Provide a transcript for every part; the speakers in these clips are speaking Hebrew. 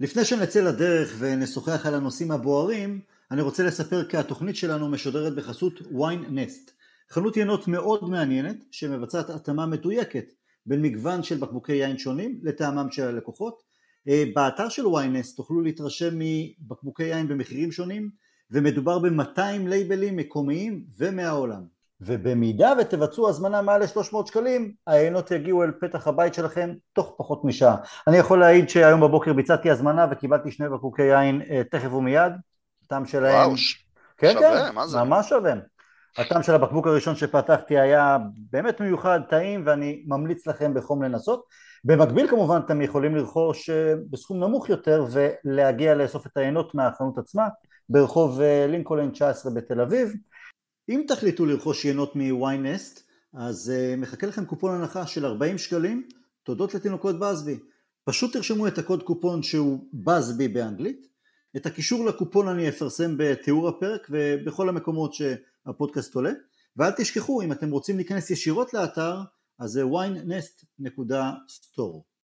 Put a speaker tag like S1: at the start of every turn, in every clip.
S1: לפני שנצא לדרך ונשוחח על הנושאים הבוערים, אני רוצה לספר כי התוכנית שלנו משודרת בחסות wine nest, חנות ינות מאוד מעניינת שמבצעת התאמה מדויקת בין מגוון של בקבוקי יין שונים לטעמם של הלקוחות. אה, באתר של wine nest תוכלו להתרשם מבקבוקי יין במחירים שונים ומדובר ב-200 לייבלים מקומיים ומהעולם. ובמידה ותבצעו הזמנה מעל ל-300 שקלים, העיינות יגיעו אל פתח הבית שלכם תוך פחות משעה. אני יכול להעיד שהיום בבוקר ביצעתי הזמנה וקיבלתי שני בקבוקי יין אה, תכף ומיד, הטעם שלהם...
S2: וואו,
S1: כן,
S2: שווה,
S1: כן,
S2: מה זה?
S1: ממש שווה. הטעם של הבקבוק הראשון שפתחתי היה באמת מיוחד, טעים, ואני ממליץ לכם בחום לנסות. במקביל כמובן אתם יכולים לרכוש אה, בסכום נמוך יותר ולהגיע לאסוף את העיינות מהחנות עצמה ברחוב אה, לינקולן 19 בתל אביב. אם תחליטו לרכוש יינות מ-yNest, אז uh, מחכה לכם קופון הנחה של 40 שקלים, תודות לתינוקות בסבי. פשוט תרשמו את הקוד קופון שהוא בסבי באנגלית. את הקישור לקופון אני אפרסם בתיאור הפרק ובכל המקומות שהפודקאסט עולה. ואל תשכחו, אם אתם רוצים להיכנס ישירות לאתר, אז זה winenest.store.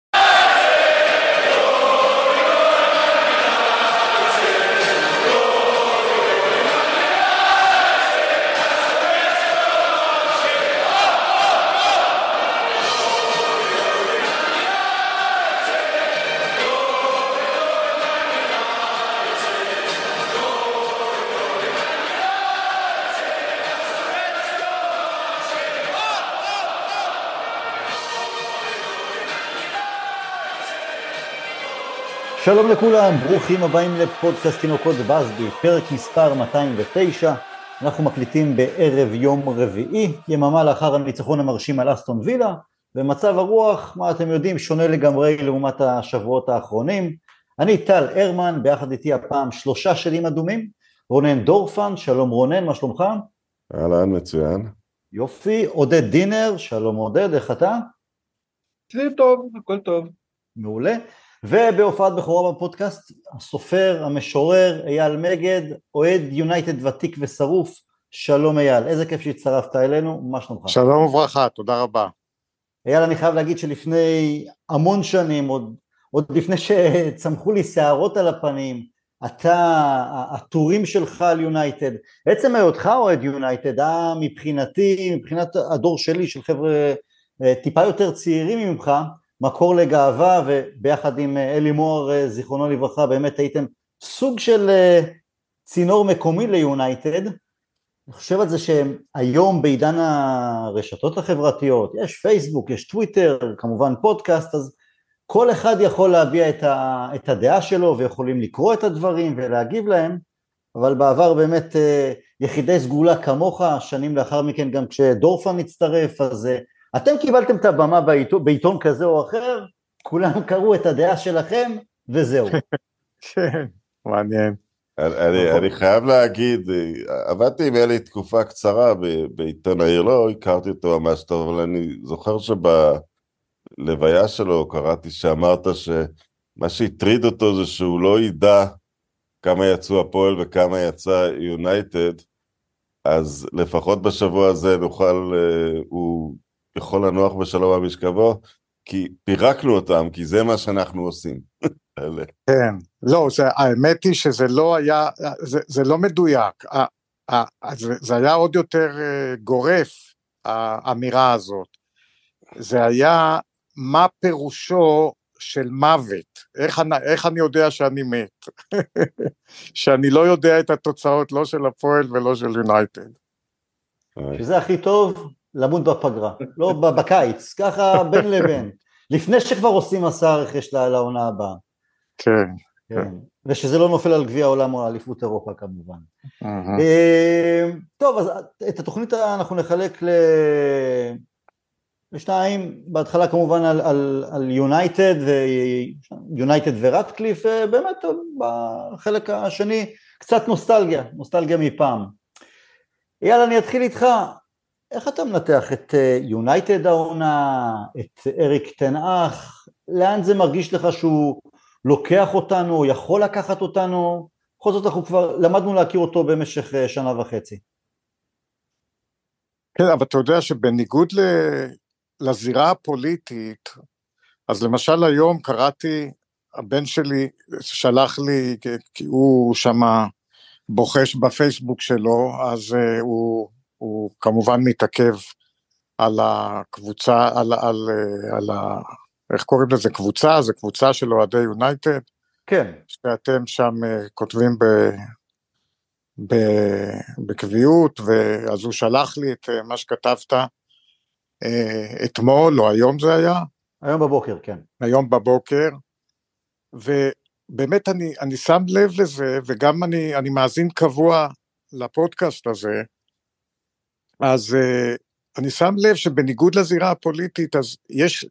S1: שלום לכולם, ברוכים הבאים לפודקאסט תינוקות בסבי, פרק מספר 209. אנחנו מקליטים בערב יום רביעי, יממה לאחר הניצחון המרשים על אסטון וילה, ומצב הרוח, מה אתם יודעים, שונה לגמרי לעומת השבועות האחרונים. אני טל הרמן, ביחד איתי הפעם שלושה שדים אדומים, רונן דורפן, שלום רונן, מה שלומך?
S3: אהלן, מצוין.
S1: יופי, עודד דינר, שלום עודד, איך אתה?
S4: טוב, הכל טוב.
S1: מעולה. ובהופעת בכורה בפודקאסט, הסופר, המשורר, אייל מגד, אוהד יונייטד ותיק ושרוף, שלום אייל, איזה כיף שהצטרפת אלינו, מה שלומך?
S4: שלום וברכה, תודה רבה.
S1: אייל, אני חייב להגיד שלפני המון שנים, עוד, עוד לפני שצמחו לי שערות על הפנים, אתה, הטורים שלך על יונייטד, עצם היותך אוהד יונייטד, אה, מבחינתי, מבחינת הדור שלי, של חבר'ה אה, טיפה יותר צעירים ממך, מקור לגאווה וביחד עם אה, אלי מוהר אה, זיכרונו לברכה באמת הייתם סוג של אה, צינור מקומי ליונייטד אני חושב על זה שהיום בעידן הרשתות החברתיות יש פייסבוק, יש טוויטר, כמובן פודקאסט אז כל אחד יכול להביע את, ה, את הדעה שלו ויכולים לקרוא את הדברים ולהגיב להם אבל בעבר באמת יחידי סגולה כמוך שנים לאחר מכן גם כשדורפן הצטרף אז אתם קיבלתם את הבמה בעיתון, בעיתון כזה או אחר, כולם קראו את הדעה שלכם, וזהו.
S4: כן, מעניין.
S3: אני, אני חייב להגיד, עבדתי עם אלי תקופה קצרה בעיתון העיר, לא הכרתי אותו ממש טוב, אבל אני זוכר שבלוויה שלו קראתי שאמרת שמה שהטריד אותו זה שהוא לא ידע כמה יצאו הפועל וכמה יצא יונייטד, אז לפחות בשבוע הזה נוכל, הוא יכול לנוח בשלום על משכבו, כי פירקנו אותם, כי זה מה שאנחנו עושים.
S4: כן, לא, זה, האמת היא שזה לא היה, זה, זה לא מדויק, זה, זה היה עוד יותר אה, גורף, האמירה הזאת. זה היה מה פירושו של מוות, איך, איך אני יודע שאני מת, שאני לא יודע את התוצאות לא של הפועל ולא של יונייטד.
S1: שזה הכי טוב, למות בפגרה, לא בקיץ, ככה בין לבין, לפני שכבר עושים מסע רכש לעונה הבאה.
S4: כן.
S1: כן. ושזה לא נופל על גביע העולם או אליפות אירופה כמובן.
S4: Uh-huh.
S1: טוב, אז את התוכנית אנחנו נחלק ל... לשניים, בהתחלה כמובן על יונייטד ויונייטד ורטקליף, באמת בחלק השני קצת נוסטלגיה, נוסטלגיה מפעם. יאללה, אני אתחיל איתך, איך אתה מנתח את יונייטד העונה, את אריק תנאך, לאן זה מרגיש לך שהוא לוקח אותנו, יכול לקחת אותנו, בכל זאת אנחנו כבר למדנו להכיר אותו במשך שנה וחצי.
S4: כן, אבל אתה יודע שבניגוד ל... לזירה הפוליטית, אז למשל היום קראתי הבן שלי שלח לי, כי הוא שמה בוחש בפייסבוק שלו, אז uh, הוא, הוא כמובן מתעכב על הקבוצה, על, על, על, על ה... איך קוראים לזה? קבוצה? זה קבוצה של אוהדי יונייטד?
S1: כן.
S4: שאתם שם uh, כותבים ב, ב, בקביעות, ואז הוא שלח לי את uh, מה שכתבת uh, אתמול, או היום זה היה?
S1: היום בבוקר, כן.
S4: היום בבוקר, ובאמת אני, אני שם לב לזה, וגם אני, אני מאזין קבוע לפודקאסט הזה, אז uh, אני שם לב שבניגוד לזירה הפוליטית, אז יש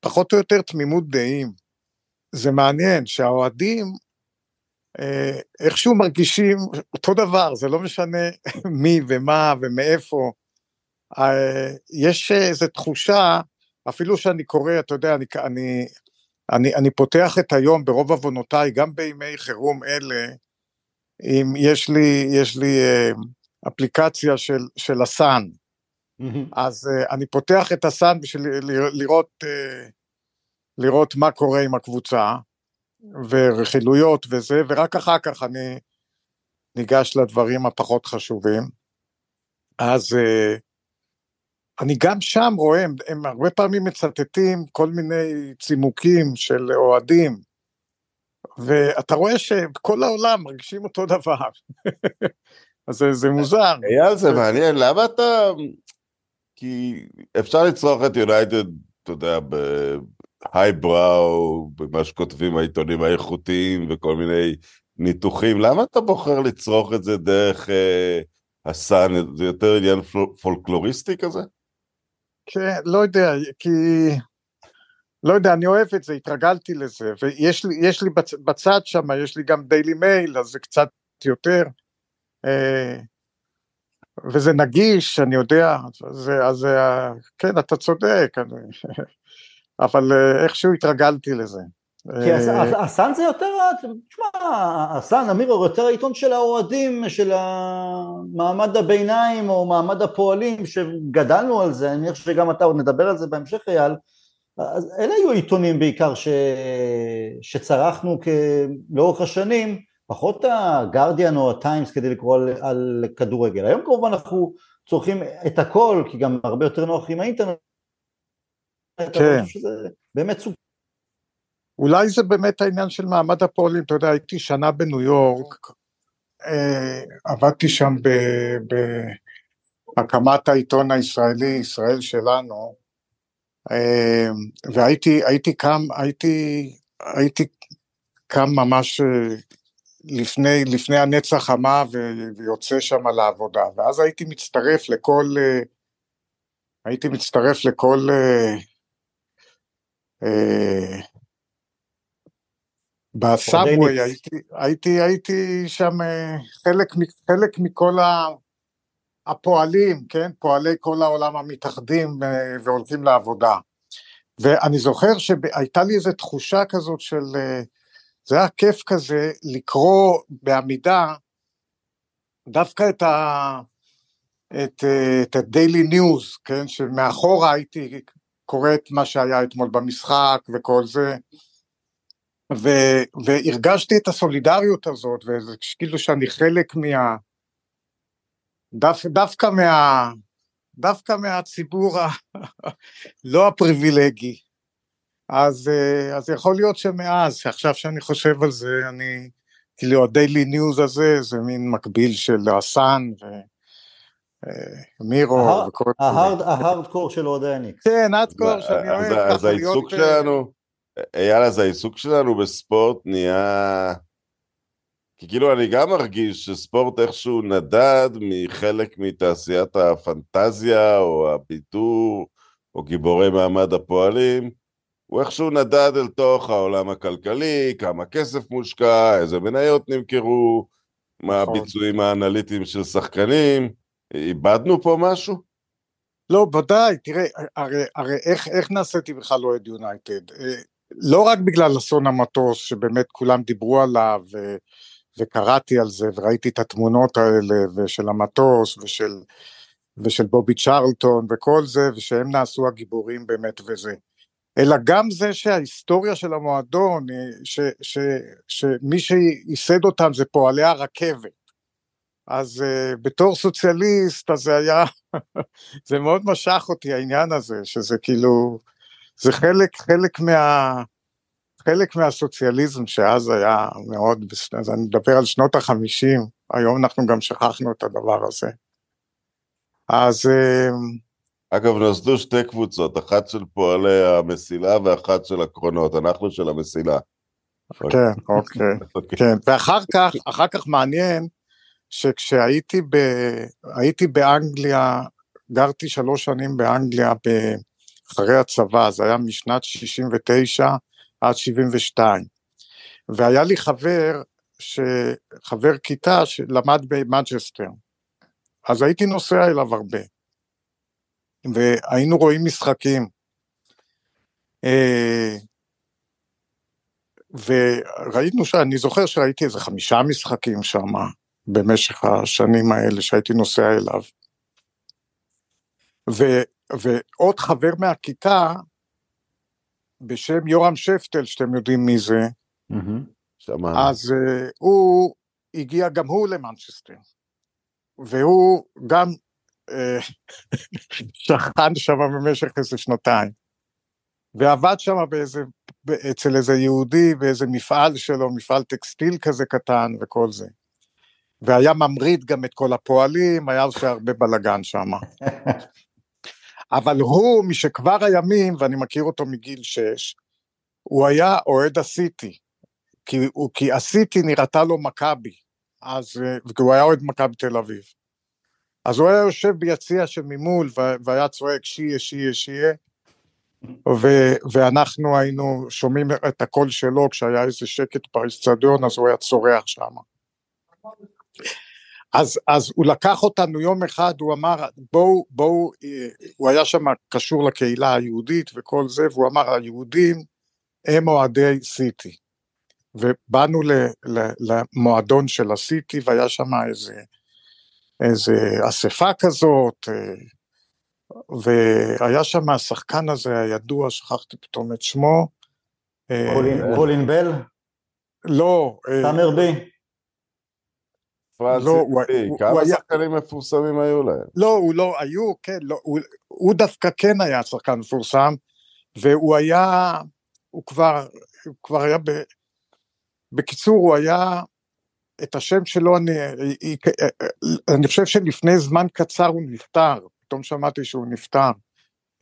S4: פחות או יותר תמימות דעים. זה מעניין שהאוהדים אה, איכשהו מרגישים אותו דבר, זה לא משנה מי ומה ומאיפה. אה, יש איזו תחושה, אפילו שאני קורא, אתה יודע, אני, אני, אני, אני פותח את היום ברוב עוונותיי, גם בימי חירום אלה, אם יש לי, יש לי אה, אפליקציה של, של הסאן, אז uh, אני פותח את הסאן בשביל לראות, uh, לראות מה קורה עם הקבוצה, ורכילויות וזה, ורק אחר כך אני ניגש לדברים הפחות חשובים. אז uh, אני גם שם רואה, הם, הם הרבה פעמים מצטטים כל מיני צימוקים של אוהדים, ואתה רואה שכל העולם מרגישים אותו דבר. אז זה, זה מוזר.
S3: אייל, זה מעניין, למה אתה... כי אפשר לצרוך את יונייטד, אתה יודע, בהיי בראו, במה שכותבים העיתונים האיכותיים וכל מיני ניתוחים, למה אתה בוחר לצרוך את זה דרך אה, הסאן? זה יותר עניין פולקלוריסטי כזה?
S4: כן, לא יודע, כי... לא יודע, אני אוהב את זה, התרגלתי לזה, ויש לי, לי בצ, בצד שם, יש לי גם דיילי מייל, אז זה קצת יותר. אה, וזה נגיש, אני יודע, זה, אז כן, אתה צודק, אני, אבל אה, איכשהו התרגלתי לזה.
S1: כי אה, הסאן זה יותר, תשמע, הסאן, אמירו, יותר העיתון של האוהדים, של מעמד הביניים או מעמד הפועלים, שגדלנו על זה, אני מניח שגם אתה עוד נדבר על זה בהמשך, אייל, אלה היו עיתונים בעיקר ש... שצרכנו כ... לאורך השנים, פחות הגרדיאן או הטיימס כדי לקרוא על, על כדורגל. היום כמובן אנחנו צורכים את הכל, כי גם הרבה יותר נוח עם האינטרנט.
S4: כן.
S1: שזה באמת סוג.
S4: אולי זה באמת העניין של מעמד הפועלים, אתה יודע, הייתי שנה בניו יורק, אה, עבדתי שם בהקמת העיתון הישראלי, ישראל שלנו, אה, והייתי הייתי קם, הייתי, הייתי קם ממש אה, לפני, לפני הנץ החמה ויוצא שם לעבודה, ואז הייתי מצטרף לכל, אה, הייתי מצטרף לכל, אה, אה, בסאבווי הייתי, הייתי, הייתי שם חלק, חלק מכל הפועלים, כן, פועלי כל העולם המתאחדים והולכים לעבודה. ואני זוכר שהייתה לי איזו תחושה כזאת של זה היה כיף כזה לקרוא בעמידה דווקא את ה... את, את ה-daily news, כן, שמאחורה הייתי קורא את מה שהיה אתמול במשחק וכל זה, ו, והרגשתי את הסולידריות הזאת, וזה כאילו שאני חלק מה... דו, דווקא מה... דווקא מהציבור ה... לא הפריבילגי, אז, אה, אז יכול להיות שמאז, שעכשיו שאני חושב על זה, אני, כאילו ה Daily News הזה זה מין מקביל של ה Sun ו Mirror
S1: אה, וכל זה. ההארדקור של אוהדי הניקס.
S4: כן, הארדקור שאני אוהב.
S3: אז העיסוק אה, שלנו, אייל, אז העיסוק שלנו בספורט נהיה... כי כאילו אני גם מרגיש שספורט איכשהו נדד מחלק מתעשיית הפנטזיה או הבידור או גיבורי מעמד הפועלים הוא איכשהו נדד אל תוך העולם הכלכלי, כמה כסף מושקע, איזה מניות נמכרו, מה נכון. הביצועים האנליטיים של שחקנים, איבדנו פה משהו?
S4: לא, ודאי, תראה, הרי, הרי איך, איך נעשיתי בכלל אוהד יונייטד? אה, לא רק בגלל אסון המטוס, שבאמת כולם דיברו עליו, ו, וקראתי על זה, וראיתי את התמונות האלה, ושל המטוס, ושל, ושל בובי צ'רלטון, וכל זה, ושהם נעשו הגיבורים באמת וזה. אלא גם זה שההיסטוריה של המועדון, ש, ש, שמי שייסד אותם זה פועלי הרכבת. אז uh, בתור סוציאליסט, אז זה היה, זה מאוד משך אותי העניין הזה, שזה כאילו, זה חלק, חלק מה... חלק מהסוציאליזם שאז היה מאוד, אז אני מדבר על שנות החמישים, היום אנחנו גם שכחנו את הדבר הזה. אז... אה,
S3: אגב, נוסדו שתי קבוצות, אחת של פועלי המסילה ואחת של הקרונות, אנחנו של המסילה.
S4: כן, אוקיי. אוקיי. כן, ואחר כך, אחר כך מעניין שכשהייתי ב, הייתי באנגליה, גרתי שלוש שנים באנגליה אחרי הצבא, זה היה משנת 69 עד 72. והיה לי חבר, ש... חבר כיתה שלמד במנצ'סטר, אז הייתי נוסע אליו הרבה, והיינו רואים משחקים. אה, וראינו שאני זוכר שראיתי איזה חמישה משחקים שם במשך השנים האלה שהייתי נוסע אליו. ו, ועוד חבר מהכיתה בשם יורם שפטל, שאתם יודעים מי זה, אז uh, הוא הגיע גם הוא למנצ'סטר, והוא גם שכן שם במשך איזה שנתיים, ועבד שם באיזה, אצל איזה יהודי באיזה מפעל שלו, מפעל טקסטיל כזה קטן וכל זה. והיה ממריד גם את כל הפועלים, היה עושה הרבה בלאגן שם. אבל הוא, משכבר הימים, ואני מכיר אותו מגיל שש, הוא היה אוהד הסיטי, כי, כי הסיטי נראתה לו מכבי, אז, הוא היה אוהד מכבי תל אביב. אז הוא היה יושב ביציע שממול והיה צועק שיהיה, שיהיה, שיהיה, ו- ואנחנו היינו שומעים את הקול שלו כשהיה איזה שקט באצטדיון, אז הוא היה צורח שם. אז, אז הוא לקח אותנו יום אחד, הוא אמר בואו, בואו, הוא היה שם קשור לקהילה היהודית וכל זה, והוא אמר היהודים הם אוהדי סיטי. ובאנו ל, ל, למועדון של הסיטי והיה שם איזה, איזה אספה כזאת, והיה שם השחקן הזה הידוע, שכחתי פתאום את שמו.
S1: פולין בל?
S4: לא.
S1: סאמר בי?
S3: לא, הוא, כמה שחקנים. מפורסמים היו להם?
S4: לא, הוא לא, היו, כן, לא, הוא, הוא דווקא כן היה שחקן מפורסם, והוא היה, הוא כבר, הוא כבר היה, ב, בקיצור, הוא היה, את השם שלו, אני, אני חושב שלפני זמן קצר הוא נפטר, פתאום שמעתי שהוא נפטר.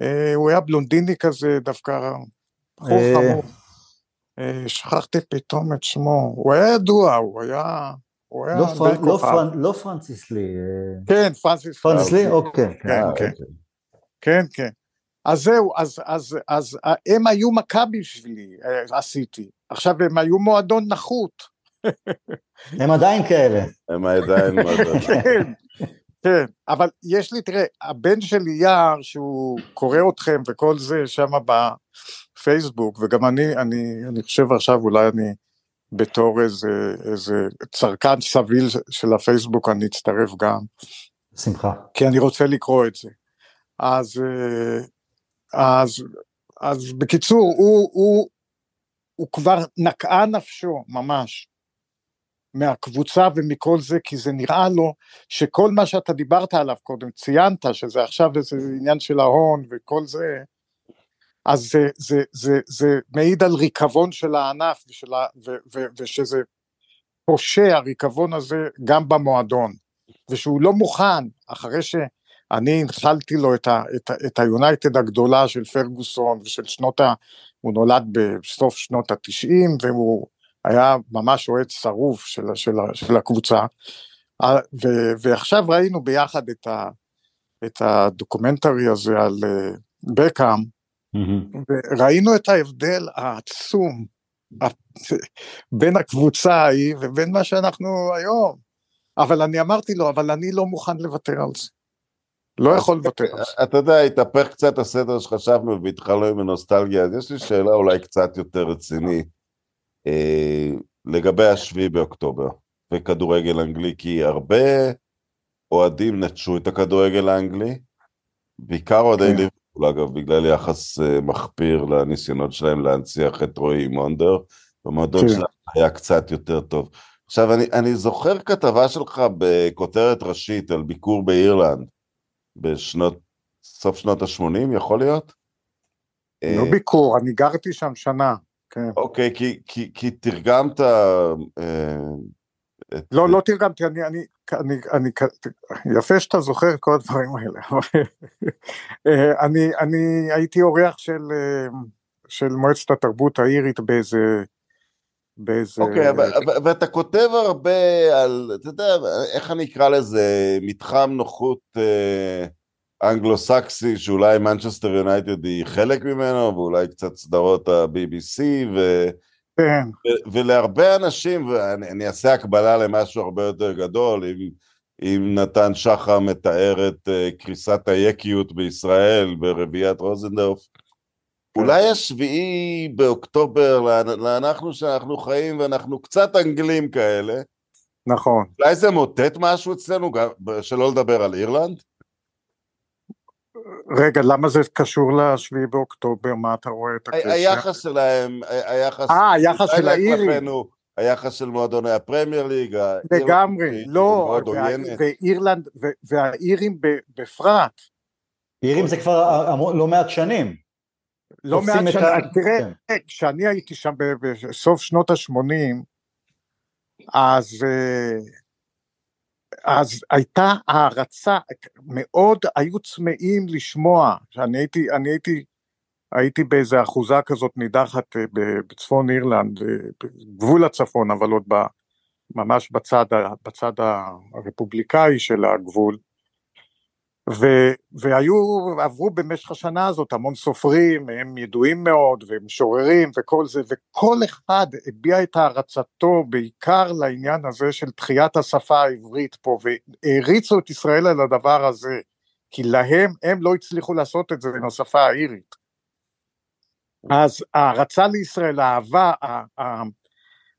S4: אה, הוא היה בלונדיני כזה, דווקא בחור אה. חמור. אה, שכחתי פתאום את שמו, הוא היה ידוע, הוא היה... הוא היה
S1: לא, פר, לא, פרנ, לא פרנסיס לי. אה.
S4: כן, פרנסיס.
S1: פרנסיס לי? אוקיי.
S4: כן, כן. כן. כן, כן. אז זהו, אז, אז, אז הם היו מכבי בשבילי, אה, עשיתי. עכשיו הם היו מועדון נחות.
S1: הם עדיין כאלה.
S3: הם עדיין.
S4: כן, כן, אבל יש לי, תראה, הבן שלי יער, שהוא קורא אתכם וכל זה שם בפייסבוק, וגם אני, אני, אני חושב עכשיו אולי אני בתור איזה, איזה צרכן סביל של הפייסבוק אני אצטרף גם.
S1: שמחה.
S4: כי אני רוצה לקרוא את זה. אז, אה, אז, אז בקיצור, הוא, הוא, הוא כבר נקעה נפשו ממש מהקבוצה ומכל זה, כי זה נראה לו שכל מה שאתה דיברת עליו קודם, ציינת שזה עכשיו איזה עניין של ההון וכל זה, אז זה, זה, זה, זה מעיד על ריקבון של הענף ושל ה, ו, ו, ושזה פושע הריקבון הזה גם במועדון ושהוא לא מוכן. אחרי שאני הנחלתי לו את, ה, את, את היונייטד הגדולה של פרגוסון ושל שנות ה... הוא נולד בסוף שנות התשעים והוא היה ממש אוהד שרוף של, של, של הקבוצה ו, ועכשיו ראינו ביחד את, ה, את הדוקומנטרי הזה על אה, בקאם וראינו את ההבדל העצום בין הקבוצה ההיא ובין מה שאנחנו היום. אבל אני אמרתי לו, אבל אני לא מוכן לוותר על זה. לא יכול לוותר על זה.
S3: אתה יודע, התהפך קצת הסדר שחשבנו והתחלנו עם הנוסטלגיה, אז יש לי שאלה אולי קצת יותר רצינית לגבי השביעי באוקטובר וכדורגל אנגלי, כי הרבה אוהדים נטשו את הכדורגל האנגלי, בעיקר אוהדי כן. ליברפול, אגב, בגלל יחס uh, מחפיר לניסיונות שלהם להנציח את רועי מונדר, במועדון
S4: כן.
S3: שלהם היה קצת יותר טוב. עכשיו, אני, אני זוכר כתבה שלך בכותרת ראשית על ביקור באירלנד בשנות, סוף שנות ה-80, יכול להיות?
S4: לא
S3: אה,
S4: ביקור, אני גרתי שם שנה, כן.
S3: אוקיי, כי, כי, כי תרגמת... אה, את,
S4: לא, לא תרגמתי, אני, אני, אני, אני, יפה שאתה זוכר את כל הדברים האלה. אה, אני, אני הייתי אורח של, אה, של מועצת התרבות האירית באיזה, באיזה...
S3: אוקיי, אבל- אבל- ואתה כותב הרבה על, אתה יודע, איך אני אקרא לזה, מתחם נוחות אה, אנגלו-סקסי, שאולי מנצ'סטר יונייטד היא חלק ממנו, ואולי קצת סדרות ה-BBC, ו...
S4: כן,
S3: ו- ולהרבה אנשים, ואני אני אעשה הקבלה למשהו הרבה יותר גדול, אם, אם נתן שחם מתאר את אה, קריסת היקיות בישראל ברביעיית רוזנדורף, אולי השביעי באוקטובר, לאנ- לאנחנו שאנחנו חיים ואנחנו קצת אנגלים כאלה,
S4: נכון.
S3: אולי זה מוטט משהו אצלנו, שלא לדבר על אירלנד?
S4: רגע, למה זה קשור לשביעי באוקטובר? מה אתה רואה את הקשר?
S3: היחס שלהם, היחס...
S4: אה, היחס של האירים.
S3: היחס של מועדוני הפרמייר ליג,
S4: לגמרי, לא. ואירלנד, והאירים בפרט,
S1: אירים זה כבר המון- לא מעט שנים.
S4: לא מעט שנים, תראה,
S1: כן.
S4: כשאני הייתי שם בסוף שנות ה-80, אז, אה, אז הייתה הערצה, מאוד היו צמאים לשמוע, שאני הייתי, אני הייתי, הייתי באיזה אחוזה כזאת נידחת אה, בצפון אירלנד, אה, בגבול הצפון, אבל עוד ב, ממש בצד, בצד הרפובליקאי של הגבול, ו, והיו, עברו במשך השנה הזאת המון סופרים, הם ידועים מאוד, ומשוררים וכל זה, וכל אחד הביע את הערצתו בעיקר לעניין הזה של תחיית השפה העברית פה, והעריצו את ישראל על הדבר הזה, כי להם, הם לא הצליחו לעשות את זה עם השפה האירית. אז הערצה לישראל, האהבה,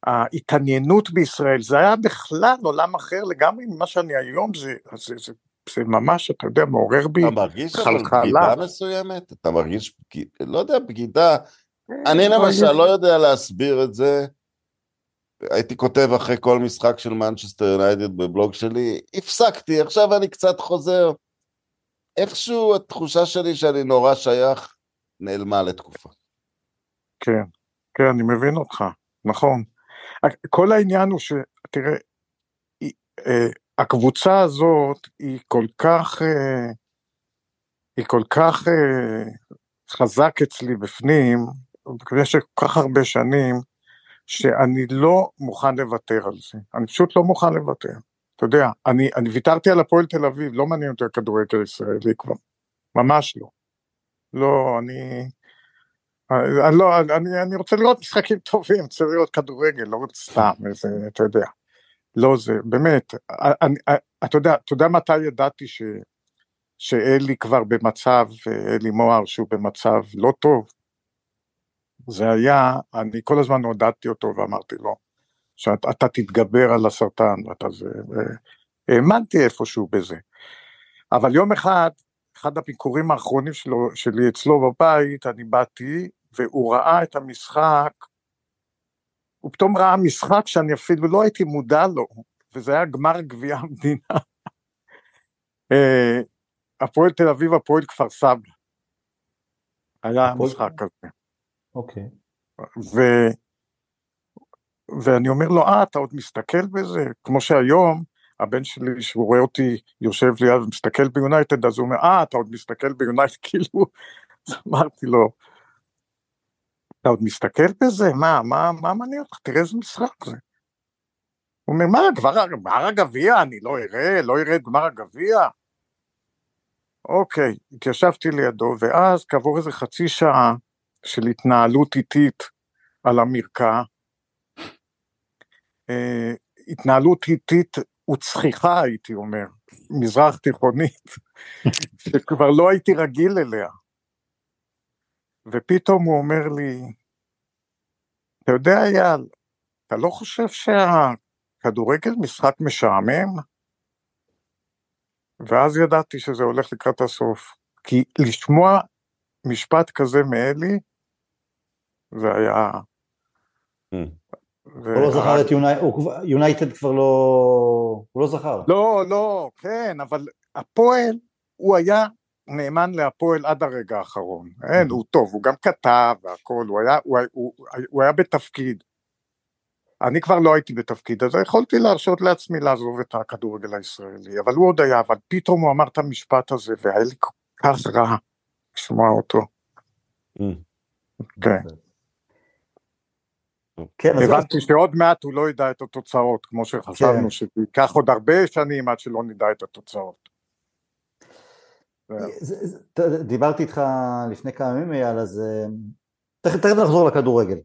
S4: ההתעניינות בישראל, זה היה בכלל עולם אחר לגמרי ממה שאני היום, זה, זה, זה, זה ממש, אתה יודע, מעורר בי
S3: אתה מרגיש אבל
S4: חלחלה.
S3: בגידה מסוימת? אתה מרגיש, לא יודע, בגידה. אני
S4: לא,
S3: למשל
S4: יש-
S3: לא יודע להסביר את זה. הייתי כותב אחרי כל משחק של מנצ'סטר יונייטד בבלוג שלי, הפסקתי, עכשיו אני קצת חוזר. איכשהו התחושה שלי שאני נורא שייך נעלמה לתקופה.
S4: כן, כן, אני מבין אותך, נכון. כל העניין הוא שתראה, היא- אה, הקבוצה הזאת היא כל כך, אה, היא כל כך אה, חזק אצלי בפנים, במשך כל כך הרבה שנים, שאני לא מוכן לוותר על זה. אני פשוט לא מוכן לוותר. אתה יודע, אני, אני ויתרתי על הפועל תל אביב, לא מעניין אותי הכדורגל הישראלי כבר. ממש לא. לא, אני... אני, לא, אני, אני רוצה לראות משחקים טובים, רוצה לראות כדורגל, לא סתם, איזה, אתה יודע. לא זה, באמת, אני, אתה יודע, אתה יודע מתי ידעתי ש, שאלי כבר במצב, אלי מוהר שהוא במצב לא טוב? זה היה, אני כל הזמן עודדתי אותו ואמרתי לו, שאתה תתגבר על הסרטן, ואתה זה, האמנתי איפשהו בזה. אבל יום אחד, אחד הביקורים האחרונים שלו, שלי אצלו בבית, אני באתי, והוא ראה את המשחק, הוא פתאום ראה משחק שאני אפילו לא הייתי מודע לו, וזה היה גמר גביע המדינה. הפועל תל אביב, הפועל כפר סבא. היה
S1: הפועל-
S4: משחק כזה.
S1: אוקיי.
S4: ו... ואני אומר לו, אה, אתה עוד מסתכל בזה? כמו שהיום, הבן שלי, שהוא רואה אותי יושב ליד ומסתכל ביונייטד, אז הוא אומר, אה, אתה עוד מסתכל ביונייטד, כאילו, אז אמרתי לו, אתה עוד מסתכל בזה? מה, מה, מה מעניין אותך? תראה איזה משחק זה. הוא אומר, מה, כבר גמר הגביע? אני לא אראה, לא אראה את גמר הגביע? אוקיי, התיישבתי לידו, ואז כעבור איזה חצי שעה של התנהלות איטית על המרקע, אה, התנהלות איטית וצחיחה, הייתי אומר, מזרח תיכונית, שכבר לא הייתי רגיל אליה. ופתאום הוא אומר לי, אתה יודע אייל, אתה לא חושב שהכדורגל משחק משעמם? ואז ידעתי שזה הולך לקראת הסוף. כי לשמוע משפט כזה מאלי, זה היה...
S3: Mm.
S1: הוא לא זכר את יונייטד כבר לא... הוא לא זכר.
S4: לא, לא, כן, אבל הפועל, הוא היה נאמן להפועל עד הרגע האחרון. אין, הוא טוב, הוא גם כתב והכל, הוא היה, הוא, הוא, הוא היה בתפקיד. אני כבר לא הייתי בתפקיד הזה, יכולתי להרשות לעצמי לעזוב את הכדורגל הישראלי, אבל הוא עוד היה, אבל פתאום הוא אמר את המשפט הזה, והיה לי כל כך רע לשמוע אותו.
S3: Mm.
S4: כן.
S1: כן, אז-
S4: הבנתי שעוד מעט הוא לא ידע את התוצאות, כמו שחשבנו,
S1: כן.
S4: שזה ייקח עוד הרבה שנים עד שלא נדע את התוצאות.
S1: ת- דיברתי איתך לפני כמה ימים אייל, אז אה, תכף נחזור לכדורגל.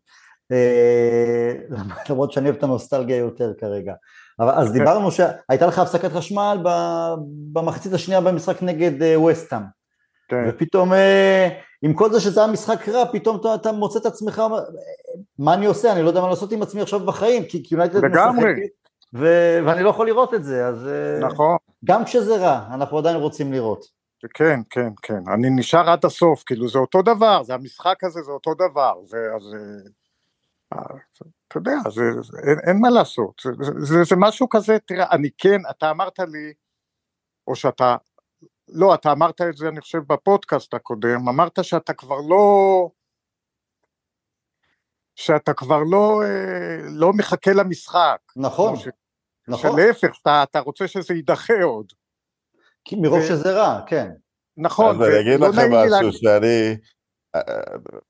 S1: אה, למרות שאני אוהב את הנוסטלגיה יותר כרגע. אבל, אז
S4: אוקיי.
S1: דיברנו שהייתה לך הפסקת חשמל במחצית השנייה במשחק נגד אה, וסטאם.
S4: כן,
S1: ופתאום אה, עם כל זה שזה היה משחק רע, פתאום אתה, אתה מוצא את עצמך, מה אני עושה? אני לא יודע מה לעשות עם עצמי עכשיו בחיים, כי יונייטד. משחקת, ו- ואני לא יכול לראות את זה, אז אה,
S4: נכון,
S1: גם כשזה רע, אנחנו עדיין רוצים לראות.
S4: כן, כן, כן, אני נשאר עד הסוף, כאילו זה אותו דבר, זה המשחק הזה, זה אותו דבר, זה, אז, אה, אה, אתה יודע, זה, זה, אין, אין מה לעשות, זה, זה, זה, זה משהו כזה, תראה, אני כן, אתה אמרת לי, או שאתה, לא, אתה אמרת את זה, אני חושב, בפודקאסט הקודם, אמרת שאתה כבר לא, שאתה כבר לא, אה, לא מחכה למשחק,
S1: נכון,
S4: ש-
S1: נכון,
S4: שלהפך, אתה, אתה רוצה שזה יידחה עוד,
S1: מרוב
S4: ו-
S1: שזה רע, כן.
S4: נכון,
S3: אז אני אגיד לכם משהו
S4: להגיד-
S3: שאני... אה,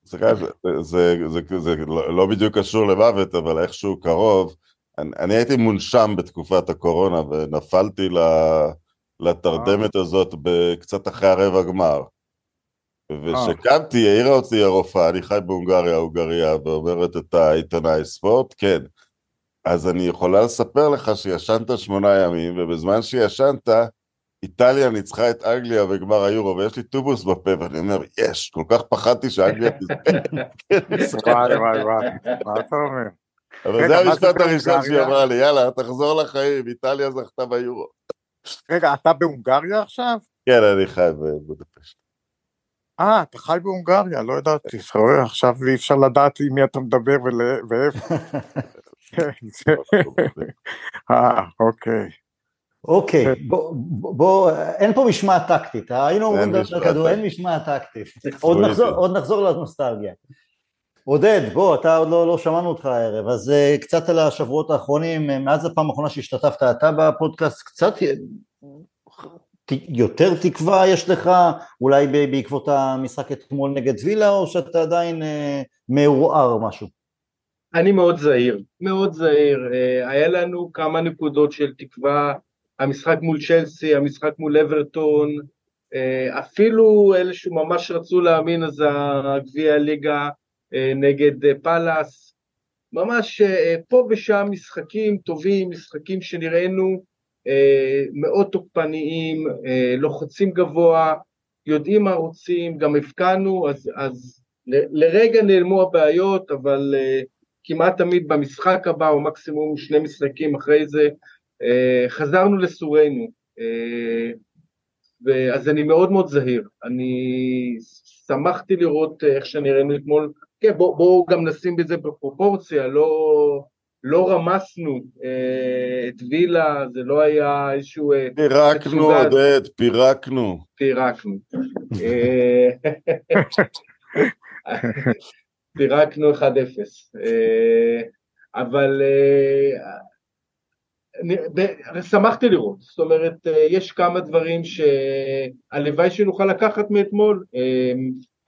S3: סליחה, זה, זה, זה, זה לא לא בדיוק קשור למוות, אבל איכשהו קרוב. אני, אני הייתי מונשם בתקופת הקורונה ונפלתי ל, לתרדמת הזאת קצת אחרי הרבע גמר. וכשקמתי, העירה אותי הרופאה, אני חי בהונגריה, הונגריה, ואומרת את העיתונאי ספורט, כן. אז אני יכולה לספר לך שישנת שמונה ימים, ובזמן שישנת, איטליה ניצחה את אנגליה בגמר היורו, ויש לי טובוס בפה, ואני אומר, יש, כל כך פחדתי שאנגליה תזכה.
S4: וואי וואי וואי, מה אתה אומר?
S3: אבל זה המשפט הראשון? שהיא אמרה לי, יאללה, תחזור לחיים, איטליה זכתה ביורו.
S4: רגע, אתה בהונגריה עכשיו?
S3: כן, אני חי בבודפשט.
S4: אה, אתה חי בהונגריה, לא ידעתי. עכשיו אי אפשר לדעת עם מי אתה מדבר ואיפה. כן, זה- אה, אוקיי.
S1: אוקיי, בוא, בוא, אין פה משמעת טקטית, אה? היינו אומרים לדבר
S3: משמעת
S1: כדור, אין. משמעת טקטית. עוד. נחזור, עוד נחזור לנוסטלגיה. עודד, בוא, אתה עוד לא, לא שמענו אותך הערב, אז uh, קצת על השבועות האחרונים, uh, מאז הפעם האחרונה שהשתתפת אתה בפודקאסט, קצת ת- יותר תקווה יש לך, אולי ב- בעקבות המשחק אתמול נגד וילה, או שאתה עדיין uh, מעורער משהו?
S2: אני מאוד זהיר, מאוד זהיר. אה, היה לנו כמה נקודות של תקווה, המשחק מול צ'לסי, המשחק מול אברטון, אה, אפילו אלה שממש רצו להאמין, אז הגביע הליגה אה, נגד אה, פאלאס. ממש פה ושם משחקים טובים, משחקים שנראינו מאוד תוקפניים, לוחצים גבוה, יודעים מה רוצים, גם הבקענו, אז, אז לרגע נעלמו הבעיות, אבל כמעט תמיד במשחק הבא, או מקסימום שני משחקים אחרי זה, חזרנו לסורנו. אה, אז אני מאוד מאוד זהיר. אני שמחתי לראות אה, איך שנראינו אתמול. כן, בואו בוא גם נשים בזה בפרופורציה, לא, לא רמסנו אה, את וילה, זה לא היה איזשהו... אה,
S3: פירקנו. עודד, פירקנו.
S2: פירקנו. אה, פירקנו 1-0. אה, אבל אה, שמחתי לראות, זאת אומרת, אה, יש כמה דברים שהלוואי שנוכל לקחת מאתמול, אה,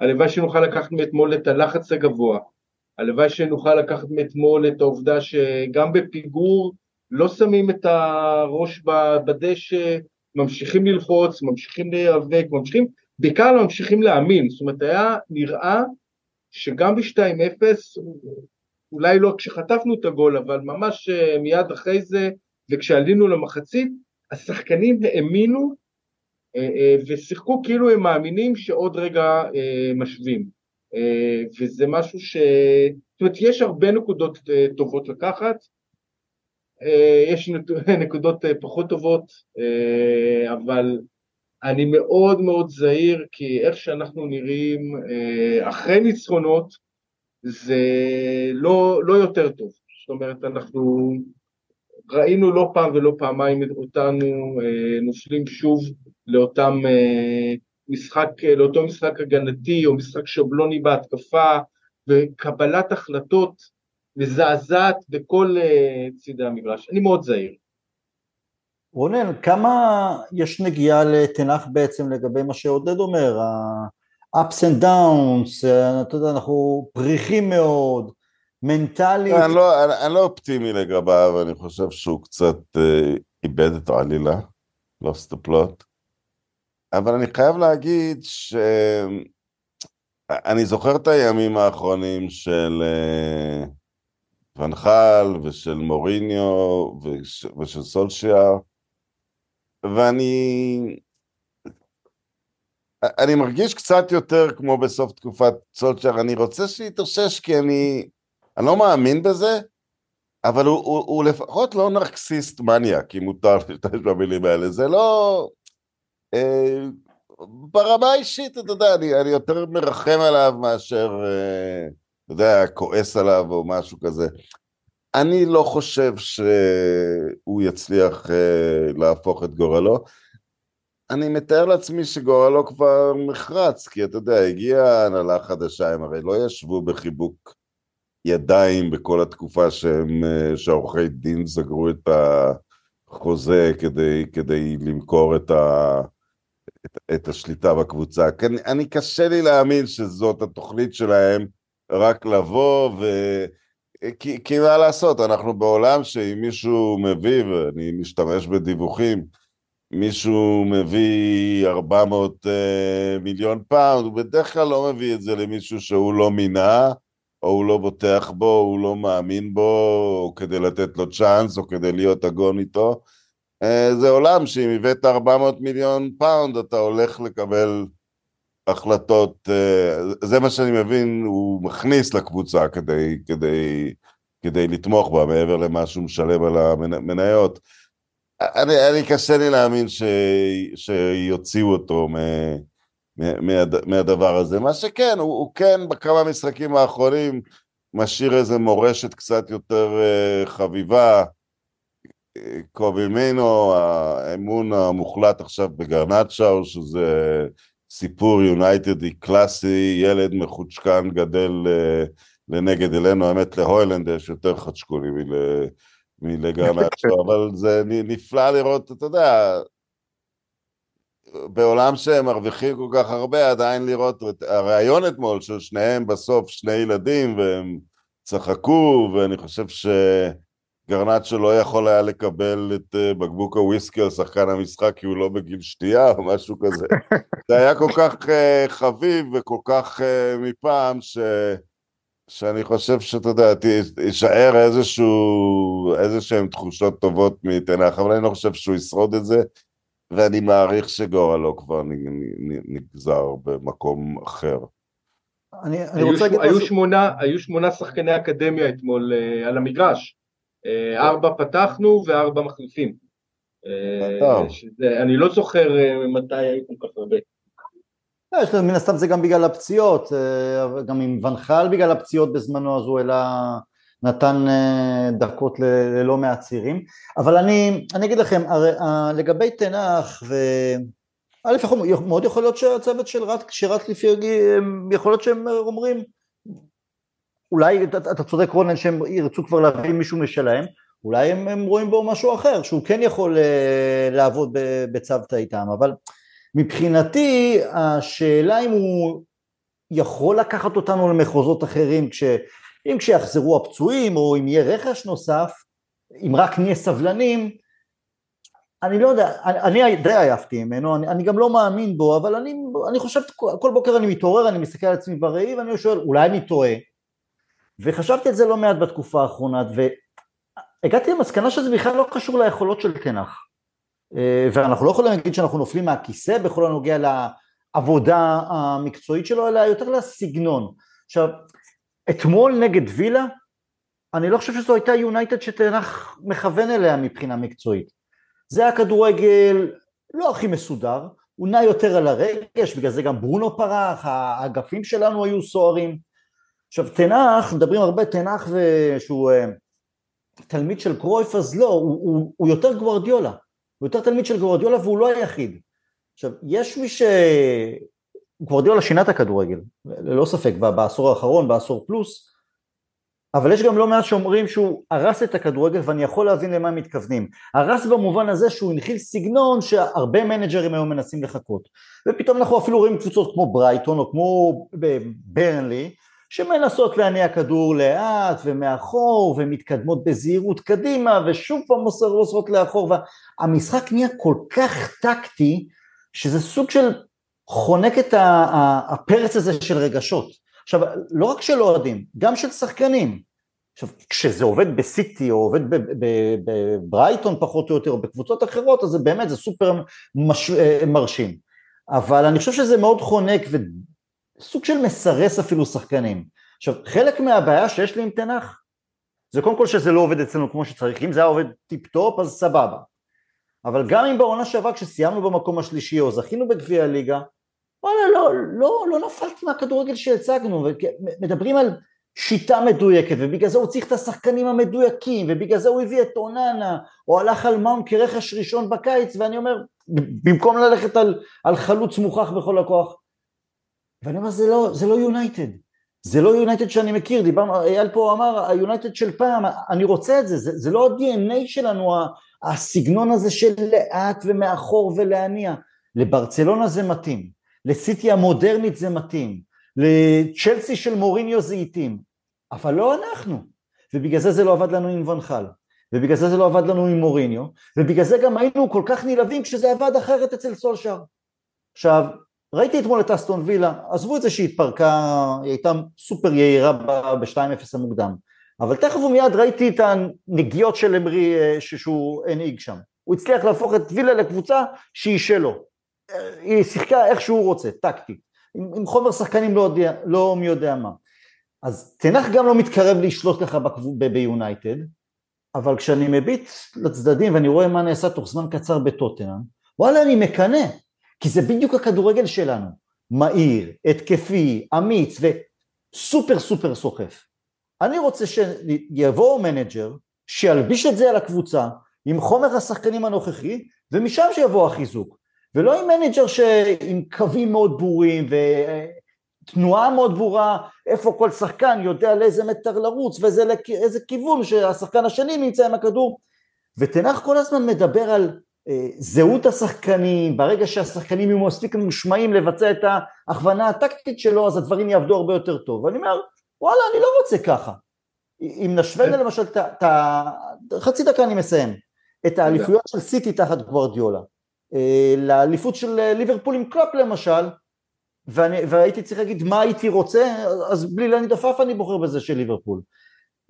S2: הלוואי שנוכל לקחת מאתמול את הלחץ הגבוה, הלוואי שנוכל לקחת מאתמול את העובדה שגם בפיגור לא שמים את הראש בדשא, ממשיכים ללחוץ, ממשיכים להיאבק, ממשיכים, בעיקר ממשיכים להאמין, זאת אומרת היה נראה שגם ב-2-0, אולי לא כשחטפנו את הגול, אבל ממש אה, מיד אחרי זה, וכשעלינו למחצית, השחקנים האמינו אה, אה, ושיחקו כאילו הם מאמינים שעוד רגע אה, משווים. וזה משהו ש... זאת אומרת, יש הרבה נקודות טובות לקחת, יש נקודות פחות טובות, אבל אני מאוד מאוד זהיר, כי איך שאנחנו נראים אחרי ניצחונות, זה לא, לא יותר טוב. זאת אומרת, אנחנו ראינו לא פעם ולא פעמיים אותנו אה, נופלים שוב לאותם אה, משחק, לאותו משחק הגנתי או משחק שבלוני בהתקפה וקבלת החלטות מזעזעת בכל צידי המגרש. אני מאוד זהיר.
S1: רונן, כמה יש נגיעה לתנח בעצם לגבי מה שעודד אומר, ה-ups and downs, אתה יודע, אנחנו פריחים מאוד, מנטלית.
S3: אני לא, אני, אני לא אופטימי לגביו, אני חושב שהוא קצת אה, איבד את העלילה, the plot, אבל אני חייב להגיד ש... אני זוכר את הימים האחרונים של אה, ונחל ושל מוריניו וש, ושל סולשיאר, ואני אני מרגיש קצת יותר כמו בסוף תקופת סולצ'ר, אני רוצה שיתאושש כי אני, אני לא מאמין בזה, אבל הוא, הוא, הוא לפחות לא נרקסיסט מניאק, אם מותר להשתמש במילים האלה, זה לא... אה, ברמה האישית, אתה יודע, אני, אני יותר מרחם עליו מאשר, אה, אתה יודע, כועס עליו או משהו כזה. אני לא חושב שהוא יצליח uh, להפוך את גורלו. אני מתאר לעצמי שגורלו כבר נחרץ, כי אתה יודע, הגיעה הנהלה חדשה, הם הרי לא ישבו בחיבוק ידיים בכל התקופה שהם, uh, שעורכי דין סגרו את החוזה כדי, כדי למכור את, ה, את, את השליטה בקבוצה. אני, אני קשה לי להאמין שזאת התוכנית שלהם, רק לבוא ו... כי, כי מה לעשות, אנחנו בעולם שאם מישהו מביא, ואני משתמש בדיווחים, מישהו מביא 400 אה, אה, מיליון פאונד, הוא בדרך כלל לא מביא את זה למישהו שהוא לא מינה, או הוא לא בוטח בו, או הוא לא מאמין בו, או כדי לתת לו צ'אנס, או כדי להיות הגון איתו. אה, זה עולם שאם הבאת 400 מיליון פאונד, אתה הולך לקבל החלטות, אה, זה מה שאני מבין, הוא מכניס לקבוצה כדי, כדי, כדי לתמוך בה, מעבר למה שהוא משלם על המניות. אני, אני קשה לי להאמין ש, שיוציאו אותו מ, מ, מהד, מהדבר הזה. מה שכן, הוא, הוא כן בכמה משחקים האחרונים משאיר איזה מורשת קצת יותר uh, חביבה. קובי מינו, האמון המוחלט עכשיו בגרנצ'או, שזה סיפור יונייטדי קלאסי, ילד מחוצ'קן גדל uh, לנגד אלינו, האמת להוילנד יש יותר חצ'קוני מל, מלגרנצ'ו, אבל זה נפלא לראות, אתה יודע, בעולם שהם מרוויחים כל כך הרבה, עדיין לראות את הרעיון אתמול של שניהם בסוף שני ילדים והם צחקו, ואני חושב ש... גרנצ'ו לא יכול היה לקבל את אה, בקבוק הוויסקי על שחקן המשחק כי הוא לא בגיל שתייה או משהו כזה. זה היה כל כך uh, חביב וכל כך uh, מפעם ש... שאני חושב שאתה יודע, יישאר איזשהו, איזשהם תחושות טובות מתנח, אבל אני לא חושב שהוא ישרוד את זה, ואני מעריך שגורלו כבר נגזר במקום אחר.
S2: אני, אני רוצה להגיד משהו... שמונה, היו שמונה שחקני אקדמיה אתמול uh, על המגרש. אה, ארבע פתחנו וארבע מחליפים. אה, אני לא זוכר אה, מתי היו כל כך הרבה.
S1: מן הסתם זה גם בגלל הפציעות, גם עם ונחל בגלל הפציעות בזמנו אז הוא העלה, נתן דקות ללא מעט צעירים, אבל אני, אני אגיד לכם, הרי, לגבי תנח, ו... א', מאוד יכול להיות שהצוות של רט, שרט לפי, יכול להיות שהם אומרים, אולי אתה, אתה צודק רונן שהם ירצו כבר להביא מישהו משלהם, אולי הם, הם רואים בו משהו אחר, שהוא כן יכול uh, לעבוד בצוותא איתם, אבל מבחינתי השאלה אם הוא יכול לקחת אותנו למחוזות אחרים, כש, אם כשיחזרו הפצועים או אם יהיה רכש נוסף, אם רק נהיה סבלנים, אני לא יודע, אני, אני די עייפתי ממנו, אני, אני גם לא מאמין בו, אבל אני, אני חושב, כל בוקר אני מתעורר, אני מסתכל על עצמי בראי ואני שואל, אולי אני טועה, וחשבתי על זה לא מעט בתקופה האחרונה, והגעתי למסקנה שזה בכלל לא קשור ליכולות של תנח. אה, ואנחנו לא יכולים להגיד שאנחנו נופלים מהכיסא בכל הנוגע לעבודה המקצועית שלו, אלא יותר לסגנון. עכשיו, אתמול נגד וילה, אני לא חושב שזו הייתה יונייטד שתנח מכוון אליה מבחינה מקצועית. זה היה כדורגל לא הכי מסודר, הוא נע יותר על הרגש, בגלל זה גם ברונו פרח, האגפים שלנו היו סוערים. עכשיו תנח, מדברים הרבה תנח שהוא אה, תלמיד של קרויף, אז לא, הוא, הוא, הוא יותר גוורדיולה, הוא יותר תלמיד של גוורדיולה והוא לא היחיד. עכשיו, יש מי ש... גוורדיולה שינה את הכדורגל, ללא ספק, בעשור האחרון, בעשור פלוס, אבל יש גם לא מעט שאומרים שהוא הרס את הכדורגל ואני יכול להבין למה הם מתכוונים. הרס במובן הזה שהוא הנחיל סגנון שהרבה מנג'רים היום מנסים לחכות. ופתאום אנחנו אפילו רואים קבוצות כמו ברייטון או כמו ברנלי, שמנסות להניע כדור לאט ומאחור ומתקדמות בזהירות קדימה ושוב פעם מוסרות לאחור והמשחק נהיה כל כך טקטי שזה סוג של חונק את הפרץ הזה של רגשות. עכשיו, לא רק של אוהדים, גם של שחקנים. עכשיו, כשזה עובד בסיטי או עובד בברייטון פחות או יותר או בקבוצות אחרות, אז זה באמת, זה סופר מש, מרשים. אבל אני חושב שזה מאוד חונק וסוג של מסרס אפילו שחקנים. עכשיו, חלק מהבעיה שיש לי עם תנח, זה קודם כל שזה לא עובד אצלנו כמו שצריך, אם זה היה עובד טיפ טופ אז סבבה. אבל גם אם בעונה שעברה כשסיימנו במקום השלישי או זכינו בגביע הליגה, וואלה, לא, לא, לא נפלתי מהכדורגל שהצגנו, מדברים על שיטה מדויקת, ובגלל זה הוא צריך את השחקנים המדויקים, ובגלל זה הוא הביא את אוננה, או הלך על מאונט כרכש ראשון בקיץ, ואני אומר, במקום ללכת על, על חלוץ מוכח בכל הכוח. ואני אומר, זה לא, זה לא יונייטד, זה לא יונייטד שאני מכיר, דיברנו, אייל פה אמר, היונייטד של פעם, אני רוצה את זה, זה, זה לא ה-DNA שלנו, הסגנון הזה של לאט ומאחור ולהניע. לברצלונה זה מתאים, לסיטי המודרנית זה מתאים, לצ'לסי של מוריניו זה התאים, אבל לא אנחנו, ובגלל זה זה לא עבד לנו עם ונחל, ובגלל זה זה לא עבד לנו עם מוריניו, ובגלל זה גם היינו כל כך נלהבים כשזה עבד אחרת אצל סולשר. עכשיו, ראיתי אתמול את אסטון וילה, עזבו את זה שהיא התפרקה, היא הייתה סופר יהירה ב-2-0 המוקדם, אבל תכף ומיד ראיתי את הנגיעות של אמרי אה, שהוא הנהיג שם. הוא הצליח להפוך את וילה לקבוצה שהיא שלו. היא שיחקה איך שהוא רוצה, טקטית, עם, עם חומר שחקנים לא, יודע, לא מי יודע מה. אז תנח גם לא מתקרב לשלוט לך ביונייטד, אבל כשאני מביט לצדדים ואני רואה מה נעשה תוך זמן קצר בטוטנאם, וואלה אני מקנא, כי זה בדיוק הכדורגל שלנו, מהיר, התקפי, אמיץ וסופר סופר סוחף. אני רוצה שיבוא מנג'ר, שילביש את זה על הקבוצה, עם חומר השחקנים הנוכחי, ומשם שיבוא החיזוק. ולא עם מנג'ר שעם קווים מאוד ברורים ותנועה מאוד ברורה, איפה כל שחקן יודע לאיזה מטר לרוץ ואיזה כיוון שהשחקן השני נמצא עם הכדור. וטן האח כל הזמן מדבר על אה, זהות השחקנים, ברגע שהשחקנים יהיו מספיק ממושמעים לבצע את ההכוונה הטקטית שלו, אז הדברים יעבדו הרבה יותר טוב. ואני אומר, וואלה, אני לא רוצה ככה. אם נשווה. למשל את ה... חצי דקה אני מסיים. את האליפויות של סיטי תחת גוורדיולה. אה, לאליפות של אה, ליברפול עם קלופ למשל, ואני, והייתי צריך להגיד מה הייתי רוצה, אז בלי להניד עפעף אני בוחר בזה של ליברפול.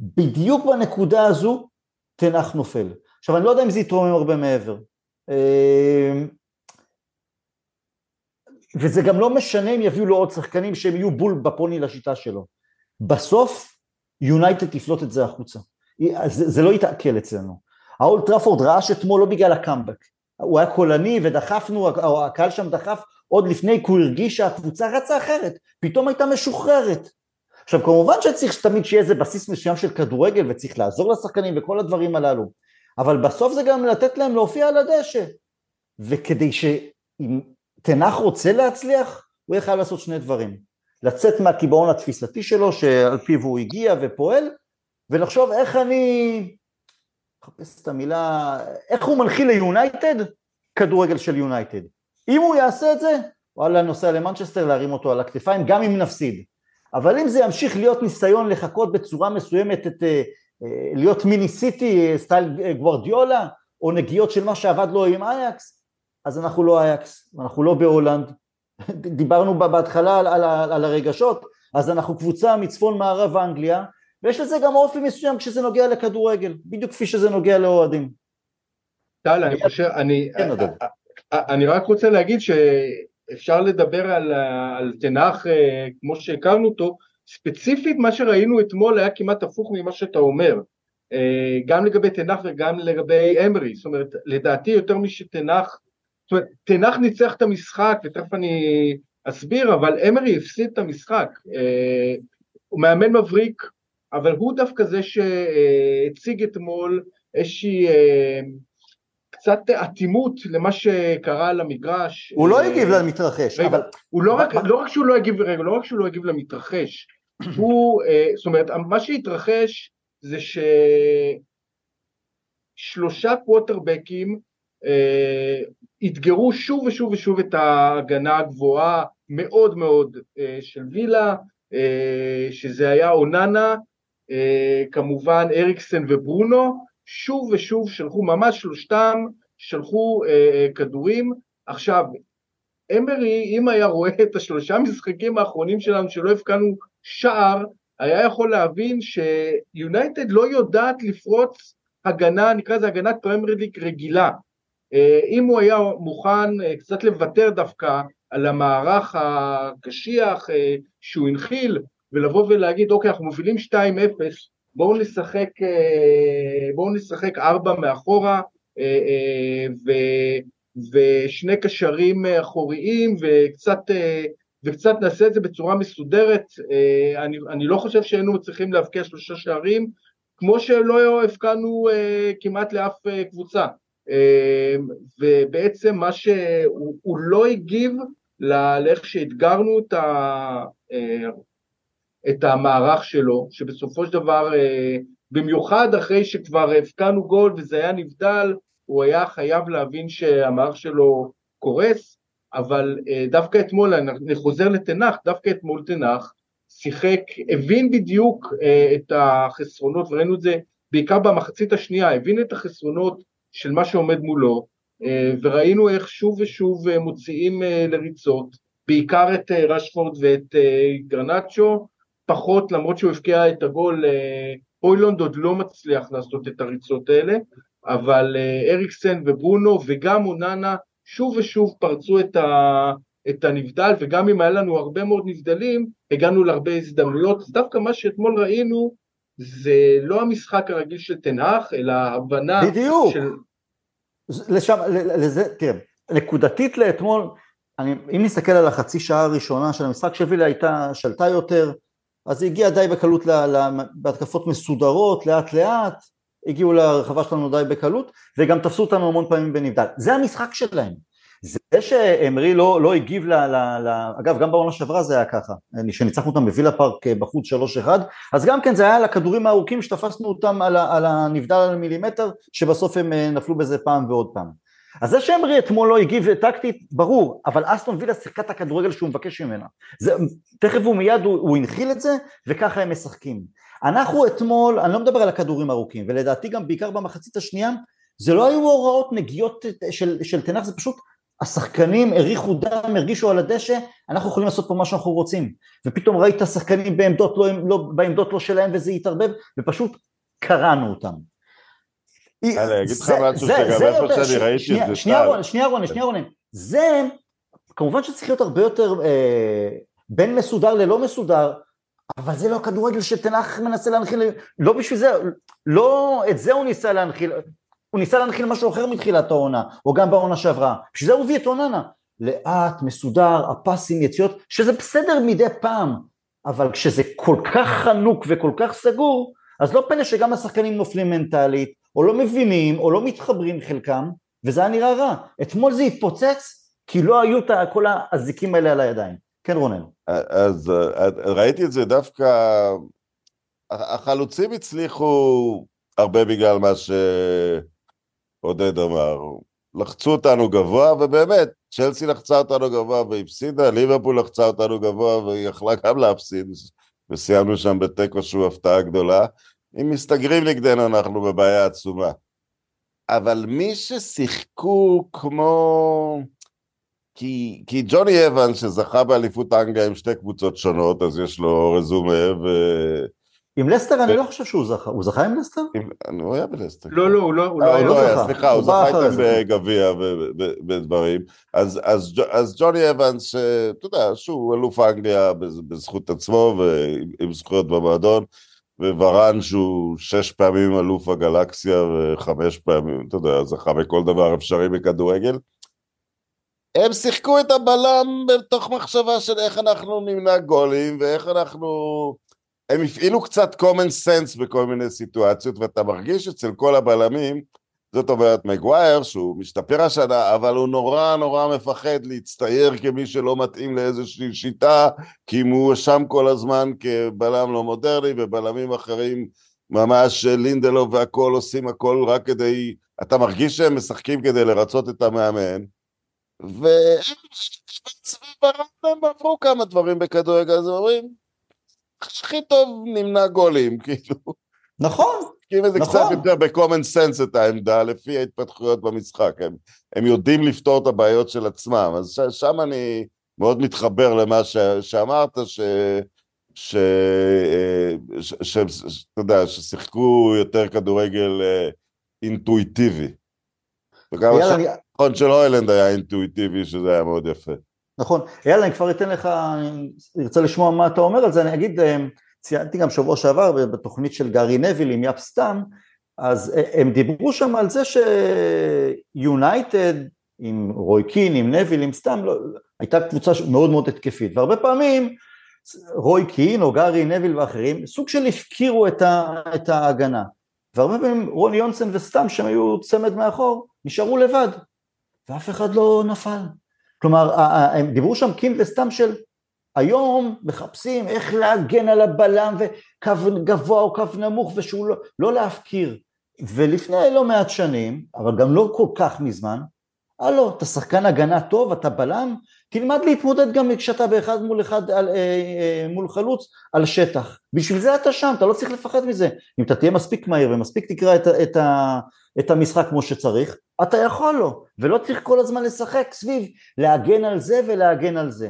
S1: בדיוק בנקודה הזו תנח נופל. עכשיו אני לא יודע אם זה יתרומם הרבה מעבר. אה, וזה גם לא משנה אם יביאו לו עוד שחקנים שהם יהיו בול בפוני לשיטה שלו. בסוף יונייטד תפלוט את זה החוצה. זה, זה לא יתעכל אצלנו. האולד טראפורד רעש אתמול לא בגלל הקאמבק, הוא היה קולני ודחפנו, הקהל שם דחף עוד לפני כי הוא הרגיש שהקבוצה רצה אחרת, פתאום הייתה משוחררת. עכשיו כמובן שצריך תמיד שיהיה איזה בסיס מסוים של כדורגל וצריך לעזור לשחקנים וכל הדברים הללו, אבל בסוף זה גם לתת להם להופיע על הדשא. וכדי שאם תנח רוצה להצליח, הוא יהיה חייב לעשות שני דברים. לצאת מהקיבעון התפיסתי שלו שעל פיו הוא הגיע ופועל, ולחשוב איך אני מחפש את המילה, איך הוא מנחיל ליונייטד כדורגל של יונייטד. אם הוא יעשה את זה, וואלה נוסע למנצ'סטר להרים אותו על הכתפיים גם אם נפסיד. אבל אם זה ימשיך להיות ניסיון לחקות בצורה מסוימת את, אה, אה, להיות מיני סיטי אה, style גוורדיולה או נגיעות של מה שעבד לו עם אייאקס, אז אנחנו לא אייקס, אנחנו לא בהולנד. דיברנו בהתחלה על, על, על הרגשות, אז אנחנו קבוצה מצפון מערב אנגליה ויש לזה גם אופי מסוים כשזה נוגע לכדורגל, בדיוק כפי שזה נוגע לאוהדים.
S2: טל, אני חושב, אני, כן, אה, אה, אה, אני רק רוצה להגיד שאפשר לדבר על, על תנח כמו שהכרנו אותו, ספציפית מה שראינו אתמול היה כמעט הפוך ממה שאתה אומר, גם לגבי תנח וגם לגבי אמרי, זאת אומרת לדעתי יותר משתנח, זאת תנח ניצח את המשחק, ותכף אני אסביר, אבל אמרי הפסיד את המשחק. אה, הוא מאמן מבריק, אבל הוא דווקא זה שהציג אתמול איזושהי אה, קצת אטימות למה שקרה על המגרש.
S1: הוא לא הגיב למתרחש,
S2: רגע,
S1: אבל...
S2: הוא לא רק, לא רק שהוא לא הגיב, רגע, לא רק שהוא לא הגיב למתרחש, הוא, זאת אומרת, מה שהתרחש זה ששלושה קווטרבקים אה, אתגרו שוב ושוב ושוב את ההגנה הגבוהה מאוד מאוד אה, של וילה, אה, שזה היה אוננה, כמובן אריקסן וברונו, שוב ושוב שלחו, ממש שלושתם שלחו כדורים. עכשיו, אמרי, אם היה רואה את השלושה משחקים האחרונים שלנו שלא הפקענו שער, היה יכול להבין שיונייטד לא יודעת לפרוץ הגנה, נקרא לזה הגנת פרמיירליג רגילה. אה, אם הוא היה מוכן אה, קצת לוותר דווקא על המערך הקשיח אה, שהוא הנחיל, ולבוא ולהגיד, אוקיי, אנחנו מובילים 2-0, בואו נשחק, בואו נשחק ארבע מאחורה, ו, ושני קשרים אחוריים, וקצת, וקצת נעשה את זה בצורה מסודרת. אני, אני לא חושב שהיינו צריכים להבקיע שלושה שערים, כמו שלא הפקענו כמעט לאף קבוצה. ובעצם מה שהוא לא הגיב לאיך שאתגרנו את, ה, אה, את המערך שלו, שבסופו של דבר, אה, במיוחד אחרי שכבר הבקענו גול וזה היה נבדל, הוא היה חייב להבין שהמערך שלו קורס, אבל אה, דווקא אתמול, אני חוזר לתנח, דווקא אתמול תנח שיחק, הבין בדיוק את החסרונות, וראינו את זה בעיקר במחצית השנייה, הבין את החסרונות של מה שעומד מולו, אה, וראינו איך שוב ושוב אה, מוציאים אה, לריצות, בעיקר את רשפורד ואת גרנצ'ו, פחות, למרות שהוא הבקיע את הגול, אוילונד עוד לא מצליח לעשות את הריצות האלה, אבל אריקסן וברונו וגם אוננה שוב ושוב פרצו את, ה, את הנבדל, וגם אם היה לנו הרבה מאוד נבדלים, הגענו להרבה הזדמנויות. דווקא מה שאתמול ראינו, זה לא המשחק הרגיל של תנח, אלא הבנה
S1: בדיוק. של... לשם, לזה, תראה, נקודתית לאתמול, אני, אם נסתכל על החצי שעה הראשונה של המשחק, שווילה הייתה, שלטה יותר, אז היא הגיעה די בקלות ל, ל, בהתקפות מסודרות, לאט לאט, הגיעו לרחבה שלנו די בקלות, וגם תפסו אותנו המון פעמים בנבדל. זה המשחק שלהם. זה שאמרי לא, לא הגיב ל, ל, ל... אגב גם בעונה שעברה זה היה ככה, שניצחנו אותם בווילה פארק אה, בחוץ 3-1, אז גם כן זה היה על הכדורים הארוכים שתפסנו אותם על, על הנבדל על מילימטר, שבסוף הם אה, נפלו בזה פעם ועוד פעם. אז זה שאמרי אתמול לא הגיב טקטית, ברור, אבל אסטון וילה שיחקה את הכדורגל שהוא מבקש ממנה. זה, תכף ומיד הוא, הוא הנחיל את זה, וככה הם משחקים. אנחנו אתמול, אני לא מדבר על הכדורים הארוכים, ולדעתי גם בעיקר במחצית השנייה, זה לא היו הוראות נגיעות של, של תנח, זה פשוט השחקנים הריחו דם, הרגישו על הדשא, אנחנו יכולים לעשות פה מה שאנחנו רוצים. ופתאום ראית שחקנים בעמדות לא, לא, בעמדות לא שלהם וזה התערבב, ופשוט קראנו אותם.
S3: אני אגיד לך משהו שגם איפה שאני ראיתי את זה
S1: שנייה רונן, שנייה רונן, שנייה רונן. זה, כמובן שצריך להיות הרבה יותר אה, בין מסודר ללא מסודר, אבל זה לא הכדורגל שתנח מנסה להנחיל, לא בשביל זה, לא את זה הוא ניסה להנחיל, הוא ניסה להנחיל משהו אחר מתחילת העונה, או גם בעונה שעברה, בשביל זה הוא הביא את אוננה. לאט, מסודר, הפסים, יציאות, שזה בסדר מדי פעם, אבל כשזה כל כך חנוק וכל כך סגור, אז לא פלא שגם השחקנים נופלים מנטלית, או לא מבינים, או לא מתחברים חלקם, וזה היה נראה רע. אתמול זה התפוצץ, כי לא היו את כל האזיקים האלה על הידיים. כן רונן.
S3: אז ראיתי את זה דווקא, החלוצים הצליחו הרבה בגלל מה ש... עודד אמר, לחצו אותנו גבוה, ובאמת, צ'לסי לחצה אותנו גבוה והפסידה, ליברפול לחצה אותנו גבוה והיא יכלה גם להפסיד, וסיימנו שם בתיקו שהוא הפתעה גדולה. אם מסתגרים נגדנו אנחנו בבעיה עצומה. אבל מי ששיחקו כמו... כי, כי ג'וני אבן שזכה באליפות אנגליה עם שתי קבוצות שונות, אז יש לו רזומה, ו...
S1: עם לסטר אני לא חושב שהוא זכה, הוא זכה עם לסטר?
S3: הוא היה בלסטר.
S2: לא, לא, הוא לא,
S3: הוא לא
S2: אה,
S3: היה, סליחה, הוא זכה איתם בגביע ודברים. אז ג'וני אבנס, שאתה יודע, שהוא אלוף אנגליה בזכות עצמו ועם זכויות במועדון, וורן שהוא שש פעמים אלוף הגלקסיה וחמש פעמים, אתה יודע, זכה בכל דבר אפשרי בכדורגל. הם שיחקו את הבלם בתוך מחשבה של איך אנחנו נמנע גולים ואיך אנחנו... הם הפעילו קצת common sense בכל מיני סיטואציות, ואתה מרגיש אצל כל הבלמים, זאת אומרת מגווייר, שהוא משתפר השנה, אבל הוא נורא נורא מפחד להצטייר כמי שלא מתאים לאיזושהי שיטה, כי הוא שם כל הזמן כבלם לא מודרני, ובלמים אחרים ממש לינדלו והכל עושים הכל רק כדי... אתה מרגיש שהם משחקים כדי לרצות את המאמן, והם עברו כמה דברים בכדורגל, אז אומרים, הכי טוב נמנע גולים, כאילו.
S1: נכון,
S3: כאילו זה
S1: נכון.
S3: קצת יותר ב-common sense את העמדה, לפי ההתפתחויות במשחק. הם, הם יודעים לפתור את הבעיות של עצמם, אז ש, שם אני מאוד מתחבר למה ש, שאמרת, ש... ש... ש... ש... ש... אתה יודע, ששיחקו יותר כדורגל אה, אינטואיטיבי. וגם
S1: יאללה, אני-
S3: השעון של אוילנד היה אינטואיטיבי, שזה היה מאוד יפה.
S1: נכון, יאללה, אני כבר אתן לך, אני ארצה לשמוע מה אתה אומר על זה, אני אגיד, אה, ציינתי גם שבוע שעבר בתוכנית של גארי נביל עם יאפ סטאם, אז הם דיברו שם על זה שיונייטד עם רוי קין, עם נביל, עם סטאם, לא, הייתה קבוצה מאוד מאוד התקפית, והרבה פעמים רוי קין או גארי נביל ואחרים, סוג של הפקירו את, ה, את ההגנה, והרבה פעמים רוני יונסן וסטאם שהם היו צמד מאחור, נשארו לבד, ואף אחד לא נפל. כלומר, הם דיברו שם קין וסתם של היום מחפשים איך להגן על הבלם וקו גבוה או קו נמוך ושהוא לא, לא להפקיר. ולפני לא מעט שנים, אבל גם לא כל כך מזמן, הלו, אתה שחקן הגנה טוב, אתה בלם, תלמד להתמודד גם כשאתה באחד מול אחד על, אה, אה, מול חלוץ על שטח. בשביל זה אתה שם, אתה לא צריך לפחד מזה. אם אתה תהיה מספיק מהיר ומספיק תקרא את, את, ה- את המשחק כמו שצריך, אתה יכול לו, ולא צריך כל הזמן לשחק סביב להגן על זה ולהגן על זה.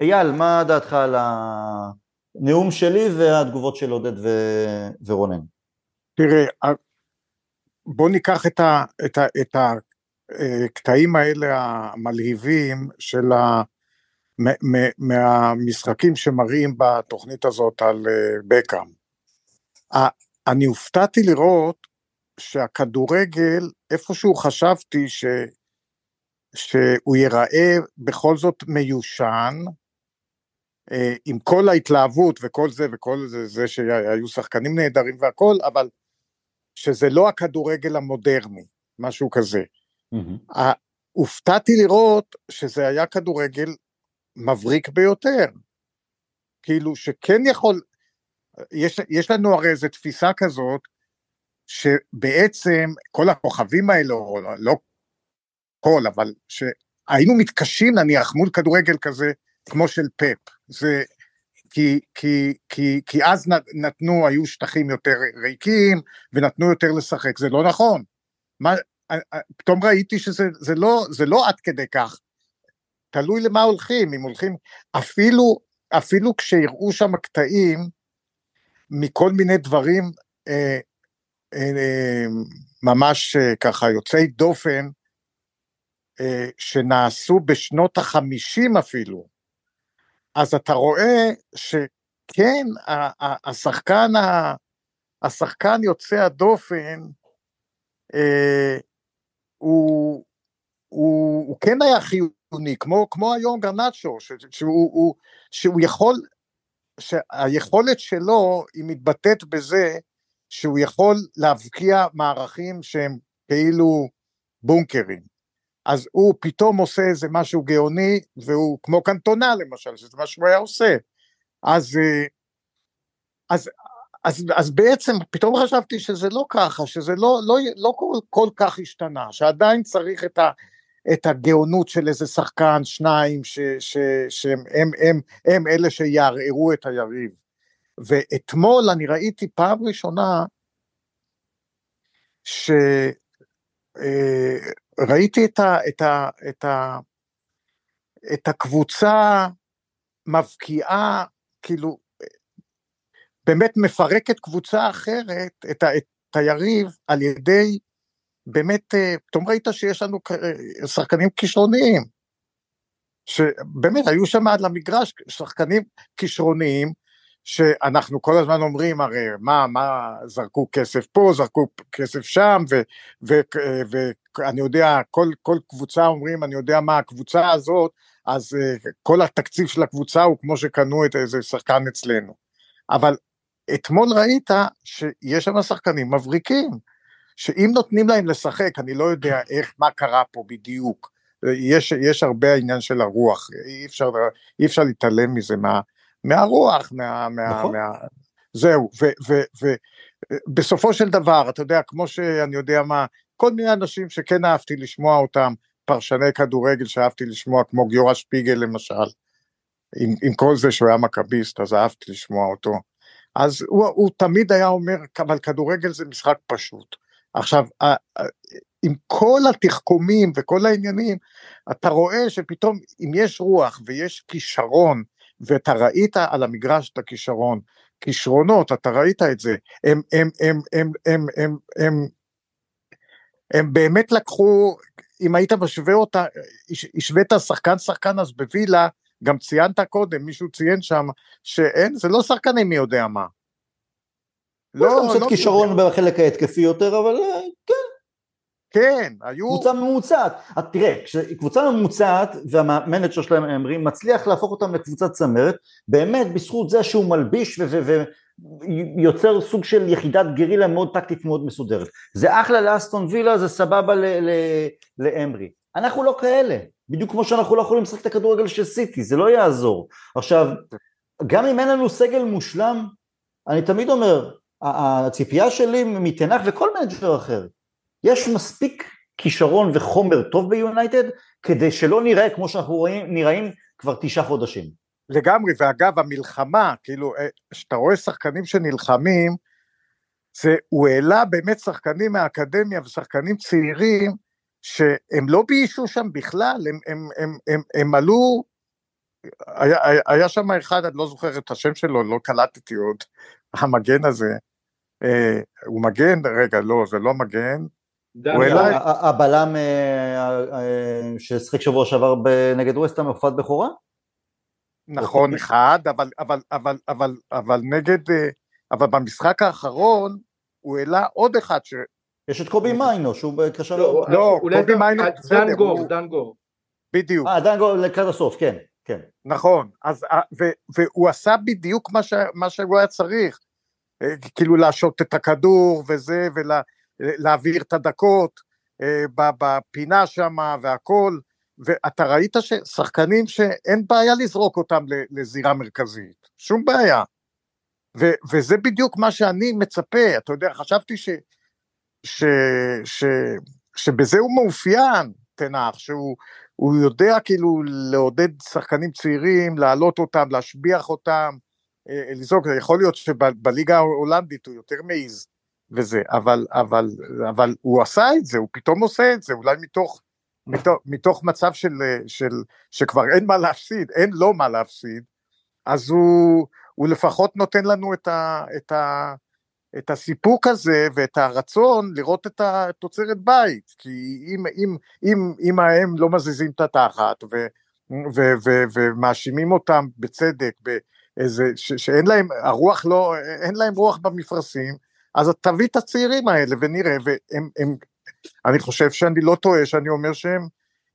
S1: אייל, מה דעתך על הנאום שלי והתגובות של עודד ו... ורונן?
S4: תראה, בוא ניקח את, ה, את, ה, את הקטעים האלה המלהיבים של ה, מ- מהמשחקים שמראים בתוכנית הזאת על אה, בקאם. אני הופתעתי לראות שהכדורגל, איפשהו חשבתי ש, שהוא ייראה בכל זאת מיושן, אה, עם כל ההתלהבות וכל זה וכל זה, זה שהיו שחקנים נהדרים והכל, אבל שזה לא הכדורגל המודרני, משהו כזה. ה- הופתעתי לראות שזה היה כדורגל מבריק ביותר. כאילו שכן יכול, יש, יש לנו הרי איזו תפיסה כזאת, שבעצם כל הכוכבים האלה, או לא כל, אבל שהיינו מתקשים נניח מול כדורגל כזה, כמו של פפ. זה, כי, כי, כי, כי אז נתנו, היו שטחים יותר ריקים, ונתנו יותר לשחק, זה לא נכון. מה, אה, אה, פתאום ראיתי שזה זה לא, זה לא עד כדי כך. תלוי למה הולכים, אם הולכים, אפילו, אפילו כשיראו שם קטעים מכל מיני דברים אה, אה, אה, ממש אה, ככה יוצאי דופן, אה, שנעשו בשנות החמישים אפילו, אז אתה רואה שכן, השחקן, השחקן יוצא הדופן, אה, הוא, הוא, הוא כן היה חיוני, כמו, כמו היום גרנצ'ו, ש- שהוא, הוא, שהוא יכול, שהיכולת שלו היא מתבטאת בזה שהוא יכול להבקיע מערכים שהם כאילו בונקרים. אז הוא פתאום עושה איזה משהו גאוני, והוא כמו קנטונה למשל, שזה מה שהוא היה עושה. אז, אה, אז, אז, אז בעצם פתאום חשבתי שזה לא ככה, שזה לא, לא, לא כל, כל כך השתנה, שעדיין צריך את, ה, את הגאונות של איזה שחקן, שניים, ש, ש, שהם הם, הם, הם אלה שיערערו את היריב. ואתמול אני ראיתי פעם ראשונה ש... אה, ראיתי את, ה, את, ה, את, ה, את הקבוצה מבקיעה, כאילו, באמת מפרקת קבוצה אחרת, את, ה, את היריב, על ידי, באמת, אה, פתאום ראית שיש לנו כ- שחקנים כישרוניים, שבאמת היו שם על המגרש שחקנים כישרוניים, שאנחנו כל הזמן אומרים הרי מה, מה, זרקו כסף פה, זרקו כסף שם, ואני יודע, כל, כל קבוצה אומרים, אני יודע מה הקבוצה הזאת, אז uh, כל התקציב של הקבוצה הוא כמו שקנו את איזה שחקן אצלנו. אבל אתמול ראית שיש שם שחקנים מבריקים, שאם נותנים להם לשחק, אני לא יודע איך, מה קרה פה בדיוק, יש, יש הרבה עניין של הרוח, אי אפשר, אי אפשר להתעלם מזה, מה, מהרוח, מה... מה, נכון. מה זהו, ובסופו של דבר, אתה יודע, כמו שאני יודע מה, כל מיני אנשים שכן אהבתי לשמוע אותם, פרשני כדורגל שאהבתי לשמוע, כמו גיורא שפיגל למשל, עם, עם כל זה שהוא היה מכביסט, אז אהבתי לשמוע אותו. אז הוא, הוא תמיד היה אומר, אבל כדורגל זה משחק פשוט. עכשיו, עם כל התחכומים וכל העניינים, אתה רואה שפתאום אם יש רוח ויש כישרון, ואתה ראית על המגרש את הכישרון, כישרונות, אתה ראית את זה, הם, הם, הם, הם, הם, הם, הם, הם באמת לקחו, אם היית משווה אותה, השווית שחקן שחקן אז בווילה, גם ציינת קודם, מישהו ציין שם, שאין, זה לא שחקנים מי יודע מה.
S1: לא, לא, קצת כישרון בחלק ההתקפי יותר, אבל אה, כן.
S4: כן, היו...
S1: קבוצה ממוצעת. תראה, כשקבוצה ממוצעת והמנג'ר שלהם אומרים, מצליח להפוך אותם לקבוצת צמרת, באמת בזכות זה שהוא מלביש ויוצר סוג של יחידת גרילה מאוד טקטית מאוד מסודרת. זה אחלה לאסטון וילה, זה סבבה לאמרי. אנחנו לא כאלה, בדיוק כמו שאנחנו לא יכולים לשחק את הכדורגל של סיטי, זה לא יעזור. עכשיו, גם אם אין לנו סגל מושלם, אני תמיד אומר, הציפייה שלי מטן האח וכל מנג'ר אחר, יש מספיק כישרון וחומר טוב ביונייטד כדי שלא נראה כמו שאנחנו רואים, נראים כבר תשעה חודשים.
S4: לגמרי, ואגב המלחמה, כאילו, כשאתה רואה שחקנים שנלחמים, זה, הוא העלה באמת שחקנים מהאקדמיה ושחקנים צעירים שהם לא ביישו שם בכלל, הם, הם, הם, הם, הם עלו, היה, היה שם אחד, אני לא זוכר את השם שלו, לא קלטתי עוד, המגן הזה, אה, הוא מגן, רגע, לא, זה לא מגן,
S1: הבלם אה, אה, ששיחק שבוע שעבר נגד ווסטהאם הופעת בכורה?
S4: נכון, אחד, אבל, אבל, אבל, אבל, אבל נגד, אה, אבל במשחק האחרון הוא העלה עוד אחד ש...
S1: יש את קובי מיינו שהוא בקשר...
S4: לא, לא קובי מיינו,
S2: דן גור, דן גור.
S4: בדיוק.
S1: אה, דן גור לקראת הסוף, כן, כן.
S4: נכון, אז, והוא עשה בדיוק מה שהוא היה צריך, כאילו להשעות את הכדור וזה, ולה... להעביר את הדקות אה, בפינה שם והכל, ואתה ראית ששחקנים שאין בעיה לזרוק אותם לזירה מרכזית, שום בעיה. ו, וזה בדיוק מה שאני מצפה, אתה יודע, חשבתי ש, ש, ש, שבזה הוא מאופיין, תנח, שהוא יודע כאילו לעודד שחקנים צעירים, להעלות אותם, להשביח אותם, אה, לזרוק, יכול להיות שבליגה ההולנדית הוא יותר מעז וזה, אבל, אבל, אבל הוא עשה את זה, הוא פתאום עושה את זה, אולי מתוך, מתוך, מתוך מצב של, של, שכבר אין מה להפסיד, אין לו מה להפסיד, אז הוא, הוא לפחות נותן לנו את, ה, את, ה, את הסיפוק הזה ואת הרצון לראות את התוצרת בית, כי אם, אם, אם, אם ההם לא מזיזים את התחת ו, ו, ו, ומאשימים אותם בצדק, באיזה, ש, שאין להם, הרוח לא, אין להם רוח במפרשים, אז תביא את הצעירים האלה ונראה, והם, הם, אני חושב שאני לא טועה שאני אומר שהם,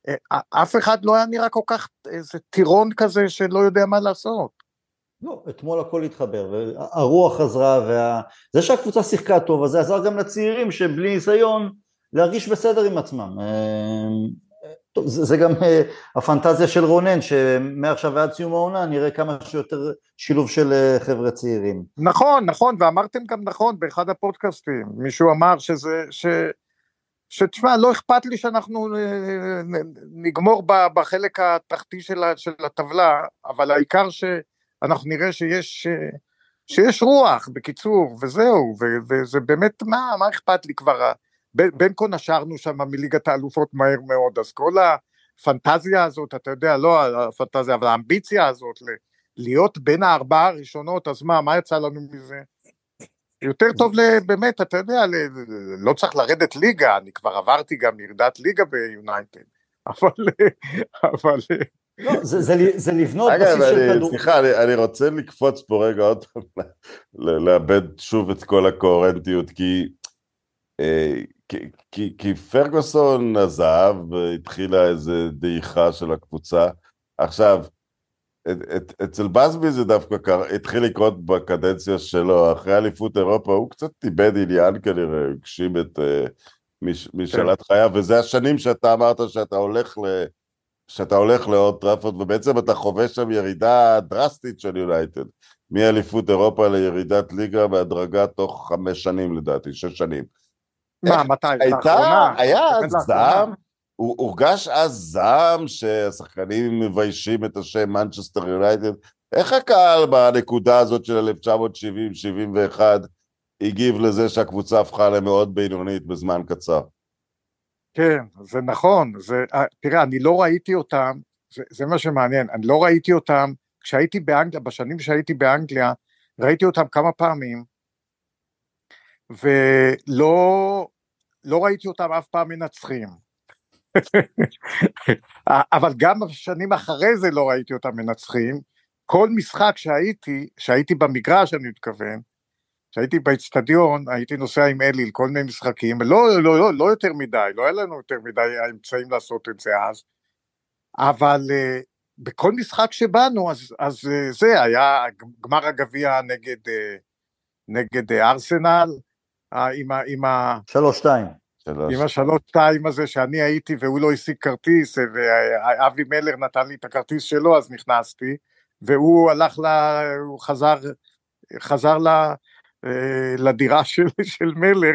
S4: אה, אף אחד לא היה נראה כל כך איזה טירון כזה שלא יודע מה לעשות.
S1: לא, אתמול הכל התחבר, והרוח חזרה, וה... זה שהקבוצה שיחקה טוב, אז זה עזר גם לצעירים שבלי ניסיון להרגיש בסדר עם עצמם. אה, טוב, זה, זה גם uh, הפנטזיה של רונן, שמעכשיו ועד סיום העונה נראה כמה שיותר שילוב של uh, חבר'ה צעירים.
S4: נכון, נכון, ואמרתם גם נכון באחד הפודקאסטים, מישהו אמר שזה, ש... שתשמע, לא אכפת לי שאנחנו אה, נגמור בחלק התחתי של, של הטבלה, אבל העיקר שאנחנו נראה שיש, שיש רוח, בקיצור, וזהו, וזה באמת, מה, מה אכפת לי כבר, בין, בין כה נשרנו שם מליגת האלופות מהר מאוד, אז כל הפנטזיה הזאת, אתה יודע, לא הפנטזיה, אבל האמביציה הזאת, להיות בין הארבעה הראשונות, אז מה, מה יצא לנו מזה? יותר טוב באמת, אתה יודע, לא צריך לרדת ליגה, אני כבר עברתי גם ירידת ליגה ביונייטד, אבל, אבל,
S1: לא, זה, זה, זה לבנות
S3: אגב,
S1: בסיס של כדור.
S3: סליחה, אני, אני רוצה לקפוץ פה רגע עוד פעם, לאבד שוב את כל הקוהרנטיות, כי, כי, כי, כי פרגוסון עזב, והתחילה איזו דעיכה של הקבוצה. עכשיו, את, את, אצל בסבי זה דווקא קר, התחיל לקרות בקדנציה שלו, אחרי אליפות אירופה, הוא קצת איבד עניין כנראה, הגשים את אה, מש, משאלת חייו, וזה השנים שאתה אמרת שאתה הולך ל... שאתה הולך לאולד טראפורד, ובעצם אתה חווה שם ירידה דרסטית של יונייטד, מאליפות אירופה לירידת ליגה בהדרגה תוך חמש שנים לדעתי, שש שנים.
S4: מה, מתי?
S3: הייתה? היה אז? זעם, הורגש אז זעם שהשחקנים מביישים את השם מנצ'סטר יונייטד. איך הקהל בנקודה הזאת של 1970-71 הגיב לזה שהקבוצה הפכה למאוד בינונית בזמן קצר?
S4: כן, זה נכון, זה, אה, תראה, אני לא ראיתי אותם, זה, זה מה שמעניין, אני לא ראיתי אותם, כשהייתי באנגליה, בשנים שהייתי באנגליה, ראיתי אותם כמה פעמים, ולא לא ראיתי אותם אף פעם מנצחים. אבל גם בשנים אחרי זה לא ראיתי אותם מנצחים, כל משחק שהייתי, שהייתי במגרש אני מתכוון, כשהייתי באצטדיון, הייתי נוסע עם אלי לכל מיני משחקים, לא, לא, לא, לא יותר מדי, לא היה לנו יותר מדי אמצעים לעשות את זה אז, אבל uh, בכל משחק שבאנו, אז, אז uh, זה היה גמר הגביע נגד, uh, נגד uh, ארסנל, עם, ה, עם, ה,
S1: שלוש שתיים.
S4: עם השלוש שתיים הזה שאני הייתי והוא לא השיג כרטיס, ואבי מלר נתן לי את הכרטיס שלו, אז נכנסתי, והוא הלך ל... הוא חזר, חזר ל... אה, לדירה של, של מלר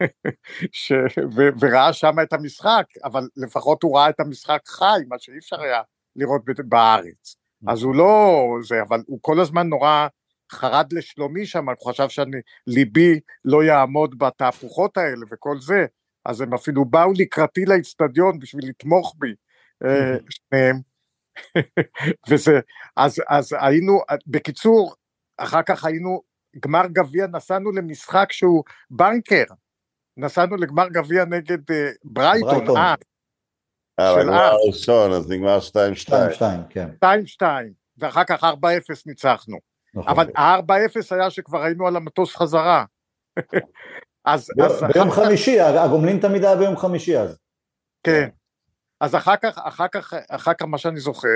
S4: ש, ו, וראה שם את המשחק, אבל לפחות הוא ראה את המשחק חי, מה שאי אפשר היה לראות ב- בארץ. אז הוא לא זה, אבל הוא כל הזמן נורא חרד לשלומי שם, הוא חשב שאני, ליבי לא יעמוד בתהפוכות האלה וכל זה, אז הם אפילו באו לקראתי לאצטדיון בשביל לתמוך בי, אה, שניהם. וזה, אז, אז היינו, בקיצור, אחר כך היינו גמר גביע, נסענו למשחק שהוא בנקר, נסענו לגמר גביע נגד אה, ברייטון,
S1: ברייטון.
S4: אה,
S3: אה,
S4: של אז.
S3: הראשון, אז נגמר 2-2.
S1: שתיים שתיים, כן.
S4: 2-2, ואחר כך 4-0 ניצחנו,
S1: נכון.
S4: אבל ה-4-0 היה שכבר היינו על המטוס חזרה. אז, אז
S1: ב- ביום
S4: אחר
S1: חמישי, הגומלין תמיד היה ביום חמישי אז.
S4: כן. אז אחר כך, אחר כך, אחר כך מה שאני זוכר,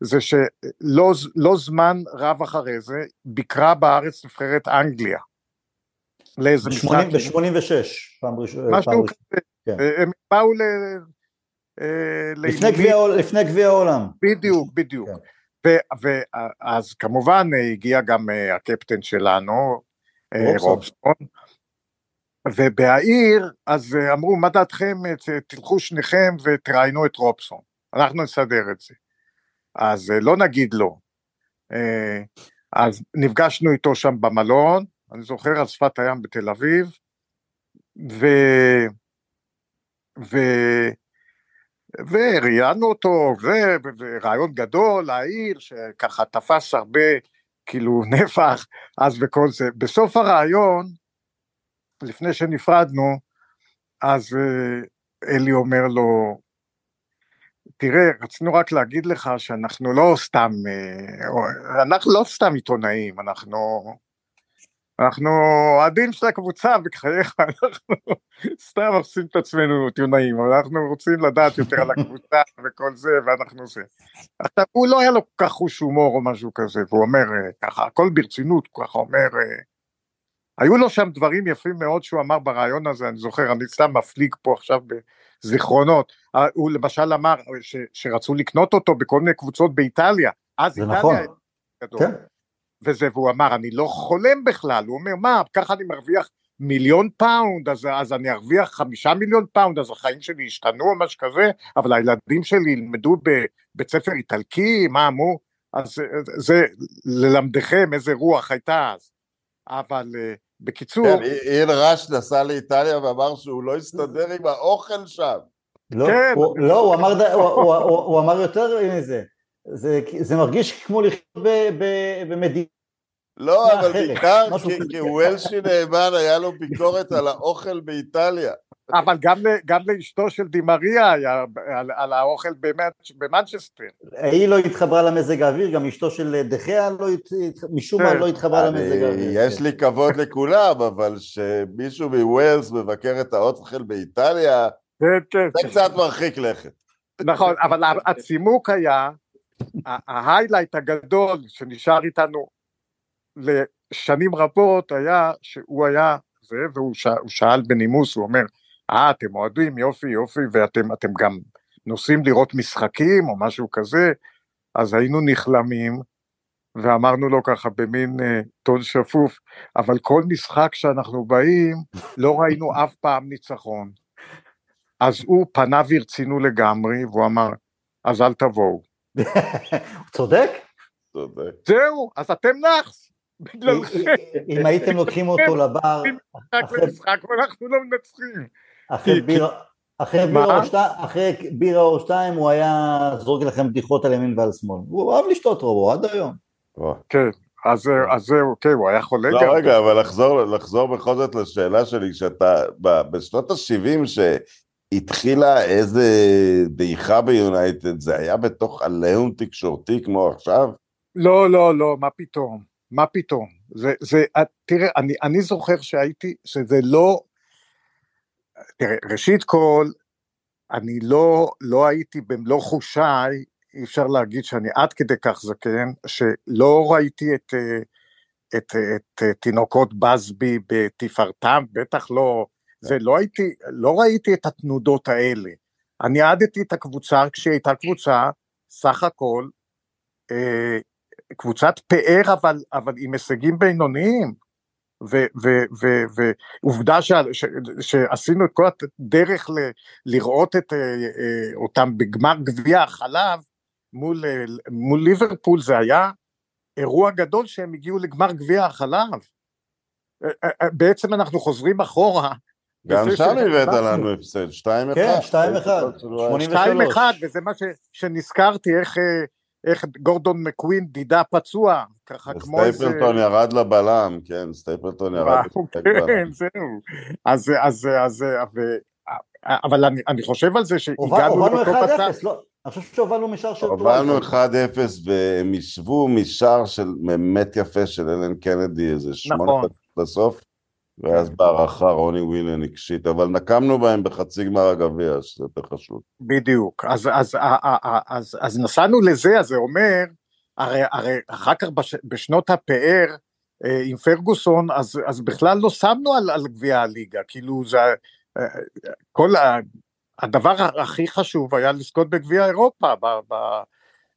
S4: זה שלא לא זמן רב אחרי זה, ביקרה בארץ נבחרת אנגליה. לאיזה משחק.
S1: ב-86, פעם ראשונה.
S4: משהו כזה.
S1: כן.
S4: הם באו ל... אה,
S1: לפני גביע העולם.
S4: בדיוק, בדיוק.
S1: כן.
S4: ואז כמובן אה, הגיע גם אה, הקפטן שלנו, אה,
S1: רובסון.
S4: ובהעיר אז אה, אמרו מה דעתכם אה, תלכו שניכם ותראיינו את רובסון, אנחנו נסדר את זה. אז אה, לא נגיד לא. אה, אז נפגשנו איתו שם במלון, אני זוכר על שפת הים בתל אביב, ו... ו... וראיינו אותו, ורעיון גדול, העיר, שככה תפס הרבה, כאילו, נפח, אז וכל זה. בסוף הרעיון, לפני שנפרדנו, אז אה, אלי אומר לו, תראה, רצינו רק להגיד לך שאנחנו לא סתם, אה, אנחנו לא סתם עיתונאים, אנחנו, אנחנו אוהדים של הקבוצה, בחייך, אנחנו סתם עושים את עצמנו עיתונאים, אבל אנחנו רוצים לדעת יותר על הקבוצה וכל זה, ואנחנו זה. עכשיו, הוא לא היה לו כל כך חוש הומור או משהו כזה, והוא אומר אה, ככה, הכל ברצינות, הוא ככה אומר, אה, היו לו שם דברים יפים מאוד שהוא אמר בראיון הזה, אני זוכר, אני סתם מפליג פה עכשיו בזיכרונות, אה, הוא למשל אמר ש, שרצו לקנות אותו בכל מיני קבוצות באיטליה, אז איטליה
S1: נכון.
S4: גדול.
S1: כן.
S4: וזה, והוא אמר, אני לא חולם בכלל, הוא אומר, מה, ככה אני מרוויח מיליון פאונד, אז, אז אני ארוויח חמישה מיליון פאונד, אז החיים שלי ישתנו או משהו כזה, אבל הילדים שלי ילמדו בבית ספר איטלקי, מה אמרו? אז זה, זה ללמדכם איזה רוח הייתה אז. אבל uh, בקיצור,
S3: כן, איל רש נסע לאיטליה ואמר שהוא לא הסתדר עם האוכל שם.
S1: לא,
S4: כן.
S1: הוא, לא, הוא אמר, הוא, הוא, הוא, הוא אמר יותר מזה. זה, זה מרגיש כמו לחיות ב- ב- במדינה
S3: לא, אבל
S1: אחרת,
S3: בעיקר כי- וולשי נאמן היה לו ביקורת על האוכל באיטליה.
S4: אבל גם, גם לאשתו של דימריה היה על, על האוכל במנצ'סטר.
S1: היא לא התחברה למזג האוויר, גם אשתו של דחיה לא, משום מה כן. לא התחברה למזג האוויר.
S3: יש כן. לי כבוד לכולם, אבל שמישהו מווילס מבקר את האוכל באיטליה, כן. זה קצת מרחיק לכת.
S4: נכון, אבל הצימוק היה, ההיילייט הגדול שנשאר איתנו לשנים רבות היה שהוא היה זה, והוא שאל בנימוס, הוא אומר, אה, אתם אוהדים, יופי, יופי, ואתם גם נוסעים לראות משחקים או משהו כזה, אז היינו נכלמים, ואמרנו לו ככה במין אה, טון שפוף, אבל כל משחק שאנחנו באים, לא ראינו אף פעם ניצחון. אז הוא פנה והרצינו לגמרי, והוא אמר, אז אל תבואו.
S1: הוא צודק?
S3: צודק.
S4: זהו, אז אתם נאחס.
S1: אם הייתם לוקחים אותו לבר...
S4: אנחנו לא מנצחים.
S1: אחרי בירה או שתיים הוא היה זורק לכם בדיחות על ימין ועל שמאל. הוא אוהב לשתות רובו עד היום.
S4: כן, אז זהו, כן, הוא היה חולה
S3: לא, גם. לא, רגע, אבל לחזור בכל זאת לשאלה שלי, שאתה, בשנות ה-70 שהתחילה איזה דעיכה ביונייטד, זה היה בתוך עליהום תקשורתי כמו עכשיו?
S4: לא, לא, לא, מה פתאום. מה פתאום? זה, זה, תראה, אני, אני זוכר שהייתי, שזה לא, תראה, ראשית כל, אני לא, לא הייתי במלוא חושיי, אי אפשר להגיד שאני עד כדי כך זקן, שלא ראיתי את, את, את, את תינוקות בסבי בתפארתם, בטח לא, זה לא הייתי, לא ראיתי את התנודות האלה. אני עדתי את הקבוצה כשהיא הייתה קבוצה, סך הכל, אה, קבוצת פאר אבל, אבל עם הישגים בינוניים, ועובדה ש, ש, שעשינו את כל הדרך ל, לראות את, אה, אה, אותם בגמר גביע החלב מול, אה, מול ליברפול זה היה אירוע גדול שהם הגיעו לגמר גביע החלב. בעצם אנחנו חוזרים אחורה.
S3: גם שם הבאת לנו הפסד, 2-1.
S1: כן, 2-1.
S4: 2-1, וזה מה ש, שנזכרתי, איך איך גורדון מקווין דידה פצוע, ככה כמו
S3: איזה... סטייפלטון ירד לבלם, כן, סטייפלטון ירד.
S4: כן, זהו. אז, אז, אז, אבל אני, אני חושב על זה שהגענו
S1: לאותו מצב. לא, אני חושב שהובלנו משער של...
S3: הובלנו 1-0 והם השוו משער של באמת יפה של אלן קנדי, איזה שמונה נכון. בסוף. ואז בהערכה רוני ווילן הקשיט, אבל נקמנו בהם בחצי גמר הגביע, שזה יותר חשוב.
S4: בדיוק, אז, אז, אז, אז, אז נסענו לזה, אז זה אומר, הרי, הרי אחר כך בש, בשנות הפאר אה, עם פרגוסון, אז, אז בכלל לא שמנו על, על גביע הליגה, כאילו זה, אה, כל ה, הדבר הכי חשוב היה לזכות בגביע אירופה,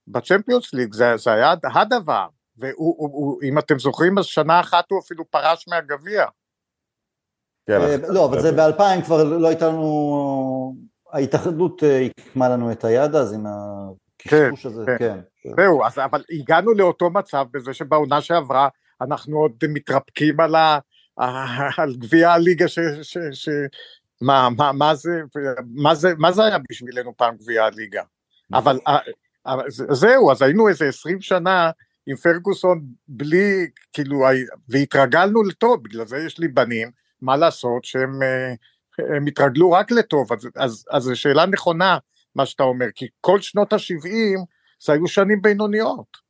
S4: בצ'מפיונס ליג, זה, זה היה הדבר, ואם אתם זוכרים, אז שנה אחת הוא אפילו פרש מהגביע.
S1: כן, אה, לא, אבל זה באלפיים כבר לא הייתה לנו, ההתאחדות הקמה לנו את היד אז עם הקשקוש הזה, כן. כן.
S4: זהו, אז אבל הגענו לאותו מצב בזה שבעונה שעברה אנחנו עוד מתרפקים על, ה, על גביע הליגה ש... ש, ש מה, מה, מה, זה, מה, זה, מה זה היה בשבילנו פעם גביע הליגה? אבל זהו, אז היינו איזה עשרים שנה עם פרגוסון בלי, כאילו, והתרגלנו לטוב, בגלל זה יש לי בנים, מה לעשות שהם הם התרגלו רק לטוב, אז, אז, אז זו שאלה נכונה מה שאתה אומר, כי כל שנות ה-70 זה היו שנים בינוניות.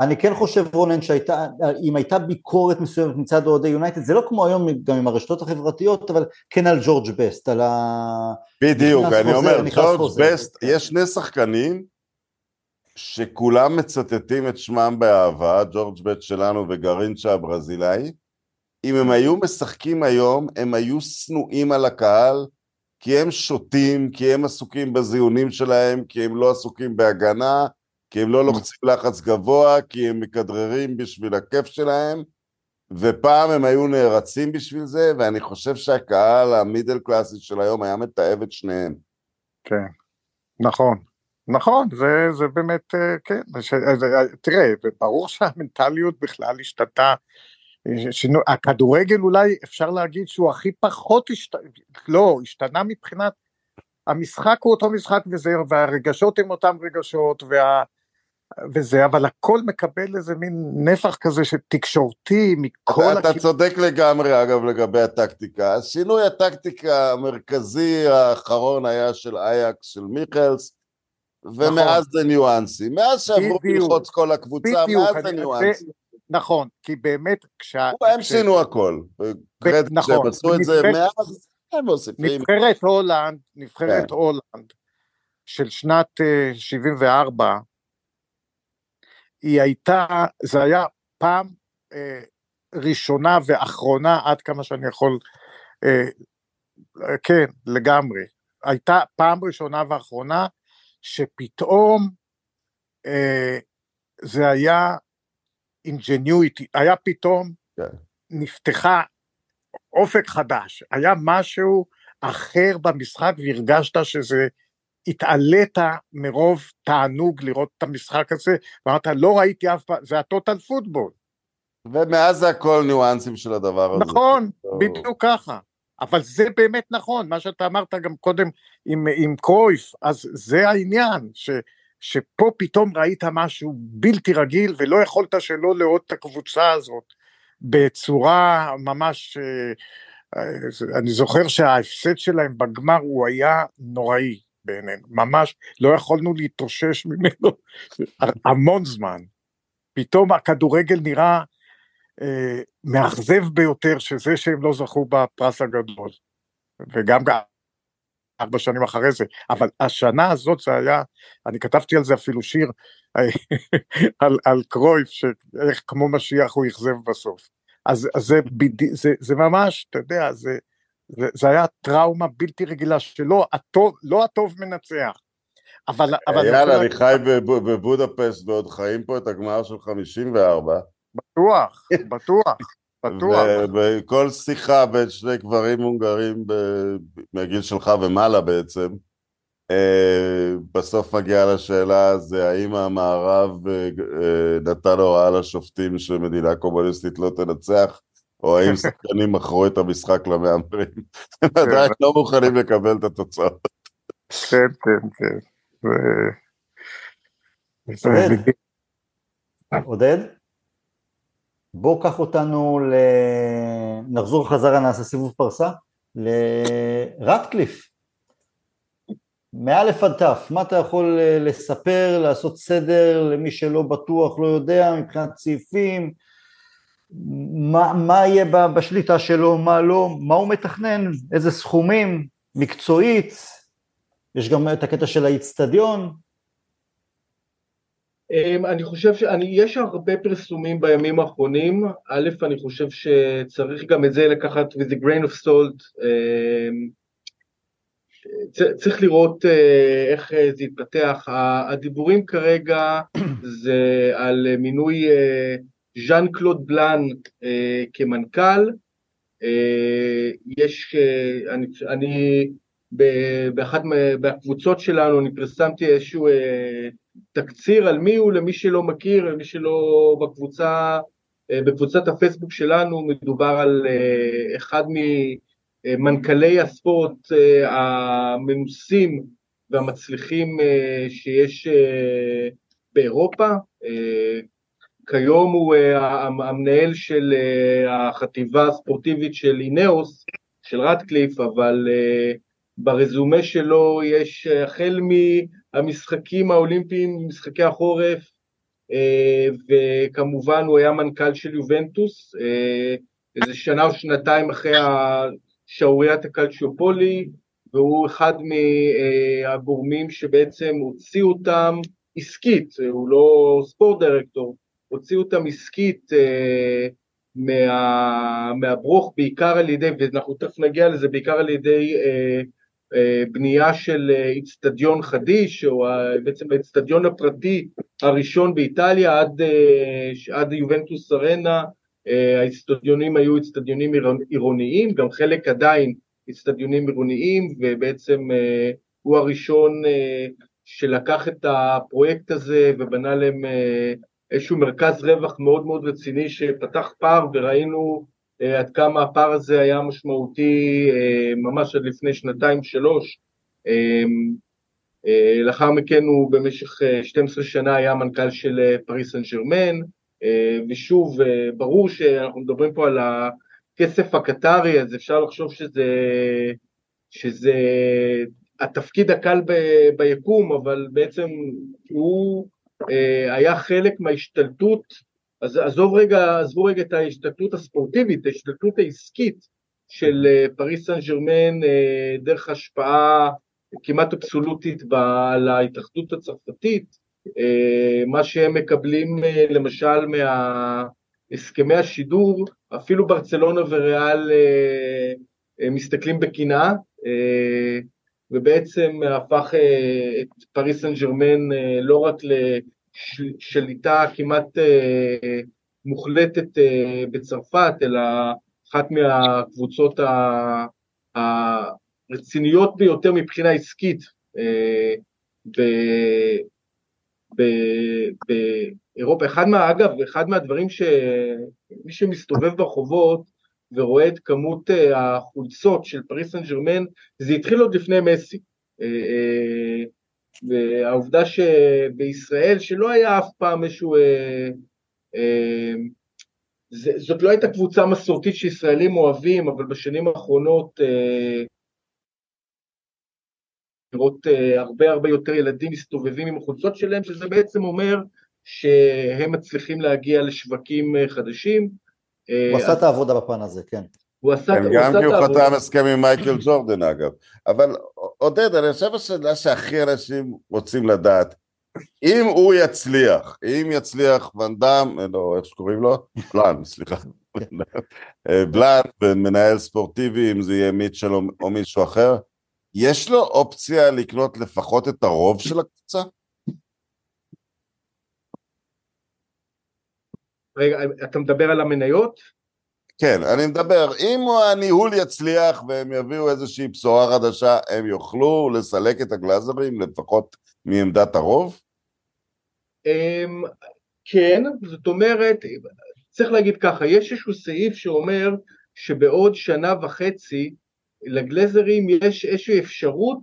S1: אני כן חושב רונן שהייתה, אם הייתה ביקורת מסוימת מצד אוהדי יונייטד, זה לא כמו היום גם עם הרשתות החברתיות, אבל כן על ג'ורג' בסט, על ה...
S3: בדיוק, אני אומר, ג'ורג' בסט, יש שני שחקנים שכולם מצטטים את שמם באהבה, ג'ורג' בסט שלנו וגרינצ'ה הברזילאי, אם הם היו משחקים היום, הם היו שנואים על הקהל, כי הם שותים, כי הם עסוקים בזיונים שלהם, כי הם לא עסוקים בהגנה, כי הם לא. לוחצים לחץ גבוה, כי הם מכדררים בשביל הכיף שלהם, ופעם הם היו נערצים בשביל זה, ואני חושב שהקהל המידל קלאסי של היום היה מתעב את שניהם.
S4: כן, נכון. נכון, זה, זה באמת, אה, כן, ש, אה, תראה, ברור שהמנטליות בכלל השתתה שינו, הכדורגל אולי אפשר להגיד שהוא הכי פחות השתנה, לא, השתנה מבחינת, המשחק הוא אותו משחק וזהו, והרגשות הם אותם רגשות, וה, וזה, אבל הכל מקבל איזה מין נפח כזה של תקשורתי מכל...
S3: אתה, אתה צודק לגמרי, אגב, לגבי הטקטיקה. השינוי הטקטיקה המרכזי האחרון היה של אייקס, של מיכלס, ומאז נכון. זה ניואנסים. מאז שעברו ללחוץ כל הקבוצה, בדיוק, מאז זה ניואנסים.
S4: נכון, כי באמת כשה...
S3: הם שינו הכל. נכון. כשהם עשו את זה מאז, הם מוסיפים.
S4: נבחרת הולנד, נבחרת כן. הולנד של שנת 74, אה, היא הייתה, זה היה פעם אה, ראשונה ואחרונה, עד כמה שאני יכול, אה, כן, לגמרי. הייתה פעם ראשונה ואחרונה שפתאום זה היה ingenuity, היה פתאום. כן. נפתחה אופק חדש, היה משהו אחר במשחק והרגשת שזה התעלית מרוב תענוג לראות את המשחק הזה, ואמרת לא ראיתי אף פעם, זה ה total football.
S3: ומאז זה הכל ניואנסים של הדבר הזה.
S4: נכון, בדיוק ככה. אבל זה באמת נכון, מה שאתה אמרת גם קודם עם, עם קרויף, אז זה העניין, ש, שפה פתאום ראית משהו בלתי רגיל ולא יכולת שלא לראות את הקבוצה הזאת בצורה ממש, אה, אה, אני זוכר שההפסד שלהם בגמר הוא היה נוראי בעינינו, ממש לא יכולנו להתאושש ממנו המון זמן, פתאום הכדורגל נראה אה, מאכזב ביותר שזה שהם לא זכו בפרס הגדול, וגם ארבע שנים אחרי זה, אבל השנה הזאת זה היה, אני כתבתי על זה אפילו שיר על, על קרויף, שאיך כמו משיח הוא אכזב בסוף. אז, אז זה, זה, זה ממש, אתה יודע, זה, זה, זה היה טראומה בלתי רגילה, שלא הטוב, לא הטוב מנצח. אבל,
S3: אבל יאללה, אני חי בבודפסט ועוד חיים פה את הגמר של 54.
S4: בטוח, בטוח. בטוח.
S3: ובכל שיחה בין שני גברים הונגרים מהגיל שלך ומעלה בעצם, אה, בסוף מגיעה לשאלה זה האם המערב אה, נתן הוראה לשופטים שמדינה קומוניסטית לא תנצח, או האם שחקנים מכרו את המשחק למהמרים. הם עדיין לא מוכנים לקבל את התוצאות.
S4: כן, כן, כן.
S1: עודד? בוא קח אותנו, ל... נחזור חזרה, נעשה סיבוב פרסה, לרטקליף. מאלף עד תף, מה אתה יכול אה, לספר, לעשות סדר למי שלא בטוח, לא יודע, מבחינת סעיפים, מה, מה יהיה בשליטה שלו, מה לא, מה הוא מתכנן, איזה סכומים, מקצועית, יש גם את הקטע של האיצטדיון,
S2: אני חושב שיש הרבה פרסומים בימים האחרונים, א', אני חושב שצריך גם את זה לקחת with a grain of salt, אמ, צריך לראות אה, איך אה, זה יתפתח, הדיבורים כרגע זה על מינוי אה, ז'אן קלוד בלאן כמנכ"ל, יש, אני, אני באחת מהקבוצות שלנו, אני פרסמתי איזשהו תקציר על מי הוא למי שלא מכיר, למי שלא בקבוצה, אה, בקבוצת הפייסבוק שלנו מדובר על אה, אחד ממנכ"לי הספורט אה, המנוסים והמצליחים שיש באירופה. כיום הוא המנהל של החטיבה הספורטיבית של אינאוס, של רטקליף, אבל ברזומה שלו יש החל המשחקים האולימפיים, משחקי החורף, אה, וכמובן הוא היה מנכ"ל של יובנטוס, אה, איזה שנה או שנתיים אחרי שעוריית הקלצ'יופולי, והוא אחד מהגורמים שבעצם הוציאו אותם עסקית, הוא לא ספורט דירקטור, הוציאו אותם עסקית אה, מה, מהברוך בעיקר על ידי, ואנחנו תכף נגיע לזה, בעיקר על ידי אה, בנייה של אה, איצטדיון חדיש, או בעצם האיצטדיון הפרטי הראשון באיטליה עד, אה, עד יובנטוס ארנה, האיצטדיונים היו איצטדיונים עירוניים, גם חלק עדיין איצטדיונים עירוניים, ובעצם הוא הראשון שלקח את הפרויקט הזה ובנה להם איזשהו מרכז רווח מאוד מאוד רציני שפתח פער וראינו אה, עד כמה הפער הזה היה משמעותי אה, ממש עד לפני שנתיים שלוש. אה, לאחר מכן הוא במשך 12 שנה היה מנכ"ל של פריס סן ג'רמן, ושוב, ברור שאנחנו מדברים פה על הכסף הקטרי, אז אפשר לחשוב שזה, שזה התפקיד הקל ב, ביקום, אבל בעצם הוא היה חלק מההשתלטות אז עזוב רגע, עזבו רגע את ההשתתפות הספורטיבית, ההשתתפות העסקית של אה, פריס סן ג'רמן אה, דרך השפעה כמעט אבסולוטית על ההתאחדות הצרפתית, אה, מה שהם מקבלים למשל מהסכמי השידור, אפילו ברצלונה וריאל מסתכלים בקנאה, ובעצם הפך את פריס סן ג'רמן לא רק שליטה כמעט אה, מוחלטת אה, בצרפת, אלא אחת מהקבוצות הרציניות ביותר מבחינה עסקית אה, באירופה. אחד מה, אגב, אחד מהדברים שמי שמסתובב ברחובות ורואה את כמות החולצות של פריס סן ג'רמן, זה התחיל עוד לפני מסי. והעובדה שבישראל, שלא היה אף פעם איזשהו... אה, אה, זאת לא הייתה קבוצה מסורתית שישראלים אוהבים, אבל בשנים האחרונות אה, לראות אה, הרבה הרבה יותר ילדים מסתובבים עם החולצות שלהם, שזה בעצם אומר שהם מצליחים להגיע לשווקים אה, חדשים.
S1: אה, הוא עשה את העבודה בפן הזה, כן.
S3: הוא עשה, כן, הוא גם כי הוא חתם הסכם עם מייקל ג'ורדן אגב. אבל עודד, אני חושב השאלה שהכי אנשים רוצים לדעת, אם הוא יצליח, אם יצליח ואנדאם, לא, איך שקוראים לו? בלאן, סליחה. בלאן, מנהל ספורטיבי, אם זה יהיה מיטשל או מישהו אחר, יש לו אופציה לקנות לפחות את הרוב של הקבוצה?
S2: רגע, אתה מדבר על המניות?
S3: כן, אני מדבר, אם הניהול יצליח והם יביאו איזושהי בשורה חדשה, הם יוכלו לסלק את הגלאזרים לפחות מעמדת הרוב?
S2: אמ, כן, זאת אומרת, צריך להגיד ככה, יש איזשהו סעיף שאומר שבעוד שנה וחצי לגלזרים יש איזושהי אפשרות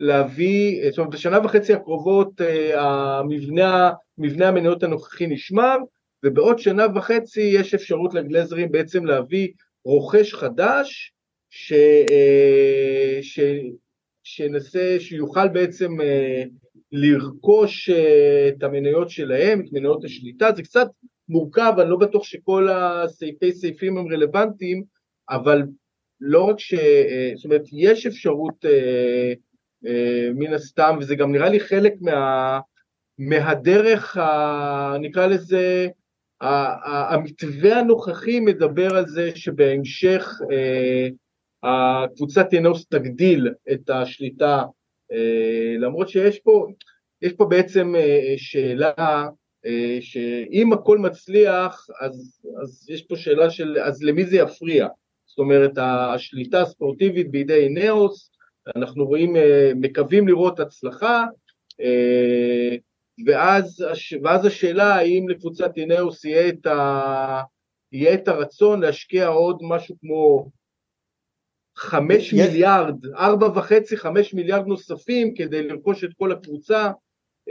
S2: להביא, זאת אומרת בשנה וחצי הקרובות אה, המבנה, מבנה המניות הנוכחי נשמר ובעוד שנה וחצי יש אפשרות לגלזרים בעצם להביא רוכש חדש, ש, אה, ש, שנסה, שיוכל בעצם אה, לרכוש אה, את המניות שלהם, את מניות השליטה, זה קצת מורכב, אני לא בטוח שכל הסעיפי סעיפים הם רלוונטיים, אבל לא רק ש... זאת אומרת, יש אפשרות מן הסתם, וזה גם נראה לי חלק מה, מהדרך, ה, נקרא לזה, המתווה הנוכחי מדבר על זה שבהמשך אה, הקבוצת ינוס תגדיל את השליטה, אה, למרות שיש פה, יש פה בעצם אה, שאלה שאם הכל מצליח, אז, אז יש פה שאלה של אז למי זה יפריע? זאת אומרת, השליטה הספורטיבית בידי נאוס, אנחנו רואים, מקווים לראות הצלחה, ואז, ואז השאלה האם לקבוצת אינאוס יהיה את, יהיה את הרצון להשקיע עוד משהו כמו חמש יש... מיליארד, ארבע וחצי, חמש מיליארד נוספים כדי לרכוש את כל הקבוצה.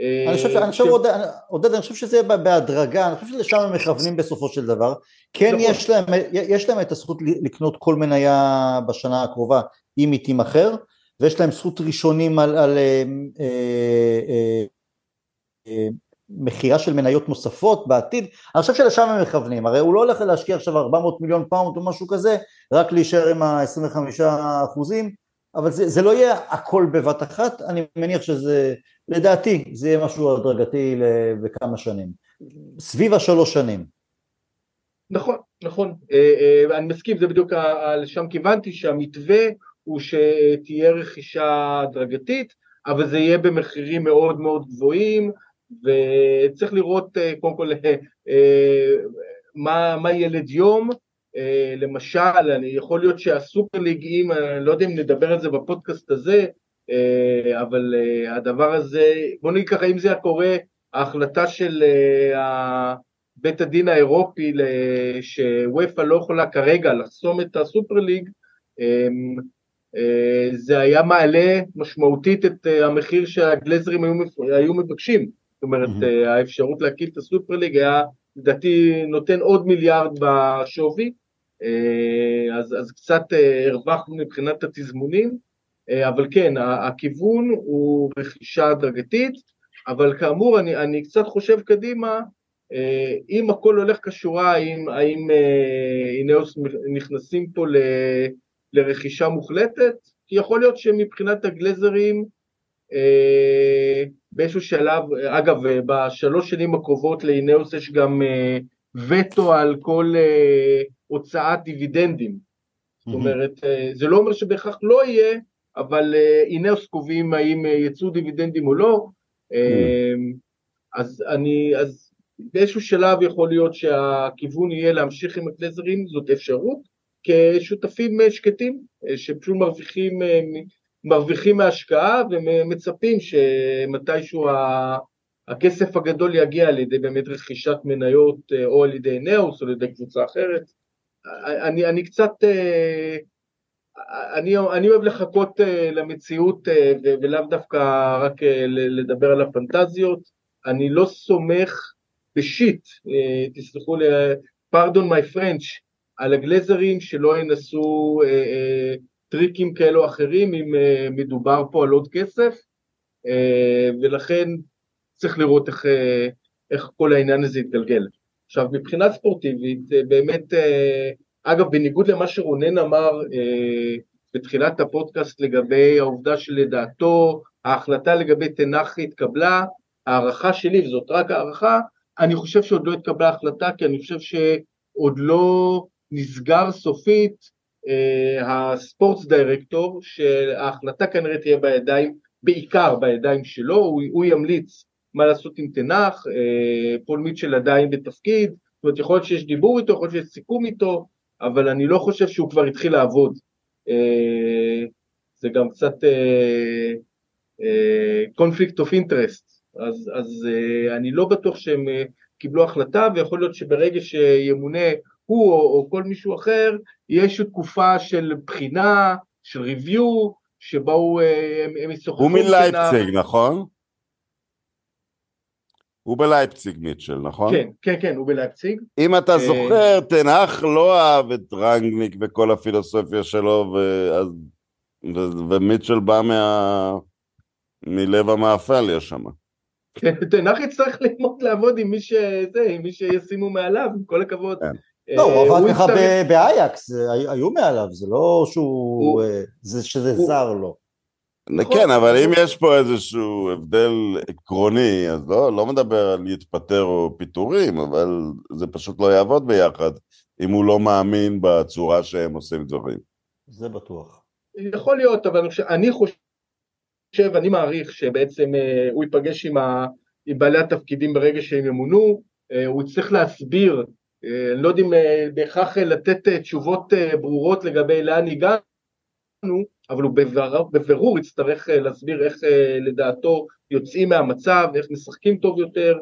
S1: אה, אני חושב, אני חושב עודד, עודד, אני חושב שזה יהיה בהדרגה, אני חושב שלשם הם מכוונים בסופו של דבר. כן נכון. יש להם, יש להם את הזכות לקנות כל מניה בשנה הקרובה אם היא תימכר, ויש להם זכות ראשונים על, על אה, אה, אה, מכירה של מניות נוספות בעתיד, אני חושב שלשם הם מכוונים, הרי הוא לא הולך להשקיע עכשיו 400 מיליון פאונד או משהו כזה, רק להישאר עם ה-25 אחוזים, אבל זה, זה לא יהיה הכל בבת אחת, אני מניח שזה, לדעתי, זה יהיה משהו הדרגתי בכמה שנים, סביב השלוש שנים.
S2: נכון, נכון, אה, אה, אני מסכים, זה בדיוק לשם כיוונתי, שהמתווה הוא שתהיה רכישה הדרגתית, אבל זה יהיה במחירים מאוד מאוד גבוהים, וצריך לראות אה, קודם כל אה, מה, מה ילד יום, אה, למשל, אני יכול להיות שהסופר ליג, אם, אני לא יודע אם נדבר על זה בפודקאסט הזה, אבל הדבר הזה, בוא נגיד ככה, אם זה היה קורה, ההחלטה של בית הדין האירופי שוופא לא יכולה כרגע לחסום את הסופר ליג, זה היה מעלה משמעותית את המחיר שהגלזרים היו מבקשים. אומרת, mm-hmm. האפשרות להקים את הסופר ליג היה, לדעתי, נותן עוד מיליארד בשווי, אז, אז קצת הרווחנו מבחינת התזמונים, אבל כן, הכיוון הוא רכישה הדרגתית, אבל כאמור, אני, אני קצת חושב קדימה, אה, אם הכל הולך כשורה, האם, האם אינאוס נכנסים פה ל, לרכישה מוחלטת? כי יכול להיות שמבחינת הגלזרים, אה, באיזשהו שלב, אגב, בשלוש שנים הקרובות לאינאוס יש גם אה, וטו על כל הוצאת דיבידנדים. זאת אומרת, זה לא אומר שבהכרח לא יהיה, אבל אינאוס קובעים האם יצאו דיבידנדים או לא. אז אני, אז באיזשהו שלב יכול להיות שהכיוון יהיה להמשיך עם הגלזרים, זאת אפשרות, כשותפים שקטים, שפשוט מרוויחים, מרוויחים מהשקעה ומצפים שמתישהו הכסף הגדול יגיע על ידי באמת רכישת מניות או על ידי נאוס או על ידי קבוצה אחרת. אני, אני קצת, אני, אני אוהב לחכות למציאות ולאו דווקא רק לדבר על הפנטזיות, אני לא סומך בשיט, אה, תסלחו לי, פרדון מי פרנץ', על הגלזרים שלא ינסו אה, אה, טריקים כאלו או אחרים אם מדובר פה על עוד כסף, ולכן צריך לראות איך, איך כל העניין הזה יתגלגל. עכשיו מבחינה ספורטיבית, באמת, אגב בניגוד למה שרונן אמר בתחילת הפודקאסט לגבי העובדה שלדעתו ההחלטה לגבי תנח התקבלה, הערכה שלי, וזאת רק הערכה, אני חושב שעוד לא התקבלה החלטה, כי אני חושב שעוד לא נסגר סופית אה, הספורטס דירקטור, שההחלטה כנראה תהיה בידיים, בעיקר בידיים שלו, הוא, הוא ימליץ מה לעשות עם תנח, אה, פול מיטשל עדיין בתפקיד, זאת אומרת יכול להיות שיש דיבור איתו, יכול להיות שיש סיכום איתו, אבל אני לא חושב שהוא כבר התחיל לעבוד. אה, זה גם קצת קונפליקט אוף אינטרסט, אז, אני לא בטוח שהם קיבלו החלטה, ויכול להיות שברגע שימונה הוא או, או כל מישהו אחר, יש תקופה של בחינה, של ריוויו, שבה הוא, uh, הם, הם ישוחחו.
S3: הוא מלייפציג, נכון? הוא בלייפציג מיטשל, נכון?
S2: כן, כן, כן, הוא בלייפציג.
S3: אם אתה זוכר, תנח לא אהב את רנגניק וכל הפילוסופיה שלו, ואז, ו, ומיטשל בא מה... מלב המאפליה שם.
S2: תנח יצטרך ללמוד לעבוד עם מי שזה, עם מי שישימו מעליו, עם כל הכבוד. כן.
S1: לא, הוא עבד ככה באייקס, היו מעליו, זה לא שהוא, אה, שזה זר לו.
S3: כן, אבל אם יש פה איזשהו הבדל עקרוני, אז לא, לא מדבר על להתפטר או פיטורים, אבל זה פשוט לא יעבוד ביחד, אם הוא לא מאמין בצורה שהם עושים דברים.
S1: זה בטוח.
S2: יכול להיות, אבל אני חושב אני מעריך שבעצם אה, הוא ייפגש עם, ה, עם בעלי התפקידים ברגע שהם ימונו, אה, הוא יצטרך להסביר, אה, אני לא יודע אם בהכרח לתת תשובות ברורות לגבי לאן הגענו, אבל הוא בבירור, בבירור יצטרך להסביר איך לדעתו יוצאים מהמצב, איך משחקים טוב יותר,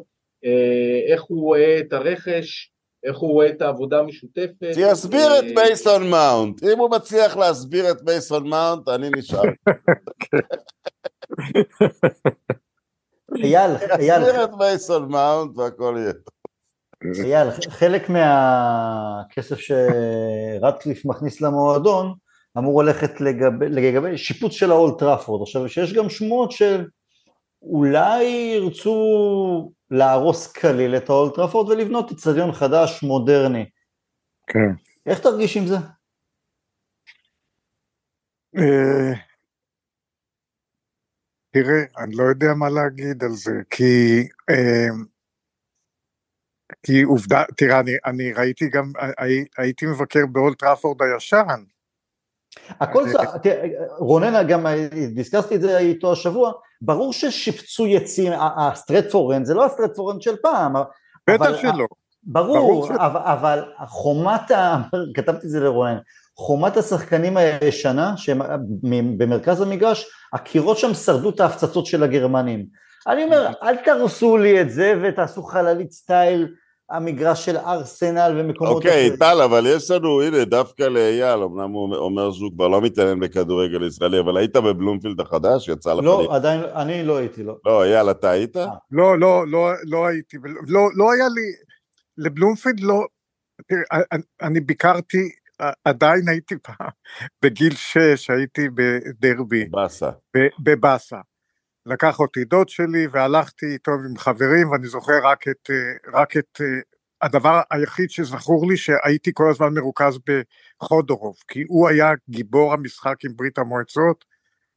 S2: איך הוא רואה את הרכש, איך הוא רואה את העבודה המשותפת.
S3: שיסביר את מייסון מאונט. אם הוא מצליח להסביר את מייסון מאונט, אני נשאר.
S1: אייל, אייל.
S3: יסביר את מייסון מאונט והכל יהיה.
S1: אייל, חלק מהכסף שרטקליף מכניס למועדון אמור ללכת לגבי, לגבי שיפוץ של האולד טראפורד. עכשיו, שיש גם שמועות של אולי ירצו להרוס כליל את האולד טראפורד ולבנות אצטדיון חדש, מודרני.
S4: כן.
S1: איך תרגיש עם זה?
S4: אה, תראה, אני לא יודע מה להגיד על זה, כי, אה, כי עובדה, תראה, אני, אני ראיתי גם, הי, הייתי מבקר באולד טראפורד הישן.
S1: הכל זה, רונן גם, דיסקסתי את זה איתו השבוע, ברור ששיפצו יצים, הסטרטפורנד זה לא הסטרטפורנד של פעם.
S4: בטח שלא.
S1: ברור, אבל, אבל חומת, ה... כתבתי את זה לרונן, חומת השחקנים הישנה, שהם במרכז המגרש, הקירות שם שרדו את ההפצצות של הגרמנים. אני אומר, אל תהרסו לי את זה ותעשו חללית סטייל המגרש של ארסנל ומקומות
S3: אוקיי,
S1: אחרים.
S3: טל, אבל יש לנו, הנה, דווקא לאייל, אמנם הוא אומר שהוא כבר לא מתעניין בכדורגל ישראלי, אבל היית בבלומפילד החדש? יצא לך...
S1: לא, עדיין, אני לא הייתי, לא.
S3: לא, אייל, אתה היית?
S4: לא, לא, לא, לא הייתי, לא, לא היה לי, לבלומפילד לא, תראה, אני, אני ביקרתי, עדיין הייתי פעם, בגיל שש, הייתי בדרבי,
S3: באסה.
S4: בבאסה. לקח אותי דוד שלי והלכתי איתו עם חברים ואני זוכר רק את, אה, רק את אה, הדבר היחיד שזכור לי שהייתי כל הזמן מרוכז בחודורוב כי הוא היה גיבור המשחק עם ברית המועצות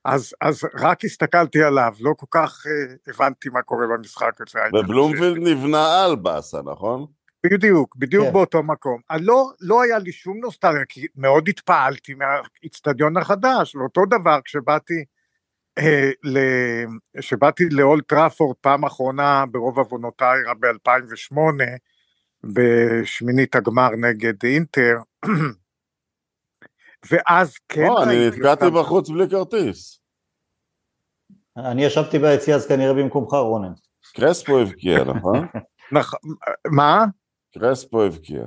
S4: אז, אז רק הסתכלתי עליו לא כל כך uh, הבנתי מה קורה במשחק הזה.
S3: ובלומפילד נבנה על באסה נכון?
S4: בדיוק, בדיוק
S1: כן.
S4: באותו מקום. לא, לא היה לי שום נוסטלגיה, כי מאוד התפעלתי מהאיצטדיון החדש, ואותו דבר כשבאתי, אה. כשבאתי לאולט טראפורד פעם אחרונה ברוב עוונותיי ב-2008, בשמינית הגמר נגד אינטר, ואז כן
S3: לא, אני
S4: אותם.
S3: בחוץ בלי כרטיס.
S1: אני ישבתי ביציע אז כנראה במקומך רונן.
S3: קרספו הבקיע, נכון?
S4: נכ- מה?
S3: קרספו הבקיע.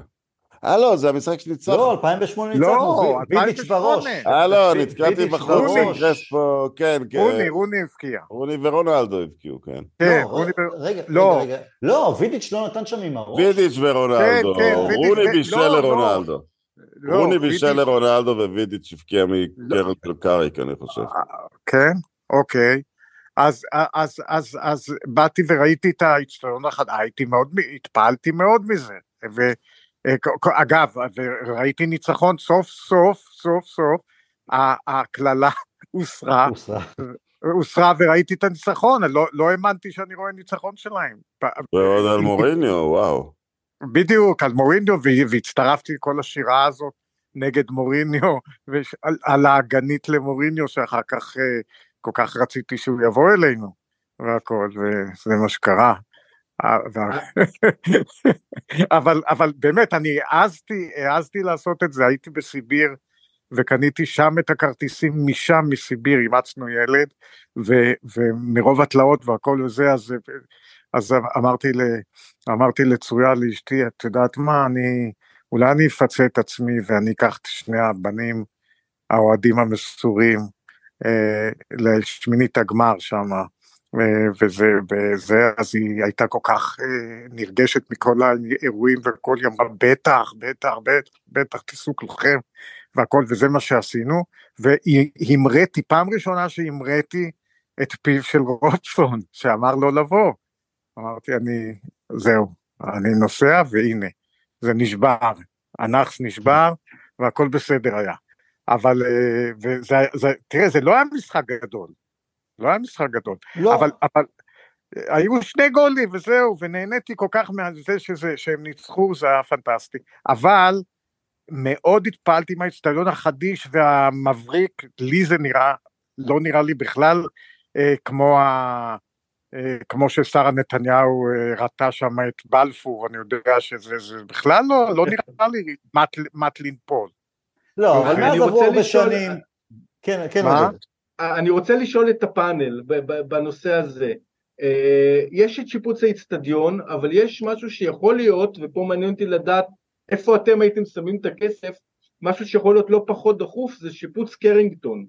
S3: אה לא, זה המשחק שניצחנו.
S1: לא, 2008
S4: לא,
S1: ניצחנו, וידיץ'
S4: 2008.
S1: בראש.
S3: אה לא, נתקעתי בחוץ קרספו, כן, כן.
S4: רוני, רוני הבקיע.
S3: רוני ורונלדו הבקיעו, כן.
S4: כן,
S1: לא,
S4: רוני ו-
S1: רגע,
S4: לא.
S1: רגע, רגע. לא, וידיץ' לא נתן שם עם הראש.
S3: וידיץ' ורונלדו.
S4: כן, כן, וידיץ'
S3: רוני
S4: ו-
S3: בישל
S4: לא, לא.
S3: לרונלדו.
S4: לא,
S3: רוני בישל לרונלדו ווידיץ' הבקיע מקרן של קאריק, אני חושב.
S4: כן, אוקיי. אז, אז, אז, אז באתי וראיתי את האיצטדיון החדש, הייתי מאוד, התפעלתי מאוד מזה. ואגב, וראיתי ניצחון סוף סוף, סוף סוף, הקללה הוסרה,
S1: הוסרה.
S4: הוסרה וראיתי את הניצחון, לא, לא האמנתי שאני רואה ניצחון שלהם.
S3: ועוד על מוריניו, וואו.
S4: בדיוק, על מוריניו, והצטרפתי לכל השירה הזאת נגד מוריניו, על, האגנית למוריניו, שאחר כך אה, כל כך רציתי שהוא יבוא אלינו, והכל, וזה מה שקרה. אה, אבל, אבל באמת, אני העזתי, העזתי לעשות את זה, הייתי בסיביר, וקניתי שם את הכרטיסים משם, מסיביר, אימצנו ילד, ו, ומרוב התלאות והכל וזה, אז, אז אמרתי, ל, אמרתי לצרויה לאשתי, את יודעת מה, אני, אולי אני אפצה את עצמי ואני אקח את שני הבנים האוהדים המסורים אה, לשמינית הגמר שם, אה, וזה, וזה, אז היא הייתה כל כך אה, נרגשת מכל האירועים וכל יום, אמרה, בטח, בטח, בטח, בטח, תיסעו כולכם, והכל, וזה מה שעשינו, והמראתי, פעם ראשונה שהמראתי את פיו של רוטסון, שאמר לו לבוא. אמרתי, אני, זהו, אני נוסע, והנה, זה נשבר, הנאחס נשבר, והכל בסדר היה. אבל, אה, וזה, זה, תראה, זה לא היה משחק גדול, לא היה משחק גדול,
S1: לא,
S4: אבל, אבל אה, היו שני גולים וזהו, ונהניתי כל כך מזה שזה, שהם ניצחו, זה היה פנטסטי. אבל מאוד התפעלתי מהאצטדיון החדיש והמבריק, לי זה נראה, לא נראה לי בכלל אה, כמו, ה, אה, כמו ששרה נתניהו אה, ראתה שם את בלפור, אני יודע שזה זה בכלל לא, לא נראה לי מט, מט לנפול.
S1: לא, אבל
S2: אני
S1: מאז עברו הרבה שנים. כן, כן,
S4: מה?
S2: אני רוצה לשאול את הפאנל בנושא הזה. אה, יש את שיפוץ האיצטדיון, אבל יש משהו שיכול להיות, ופה מעניין אותי לדעת איפה אתם הייתם שמים את הכסף, משהו שיכול להיות לא פחות דחוף, זה שיפוץ קרינגטון.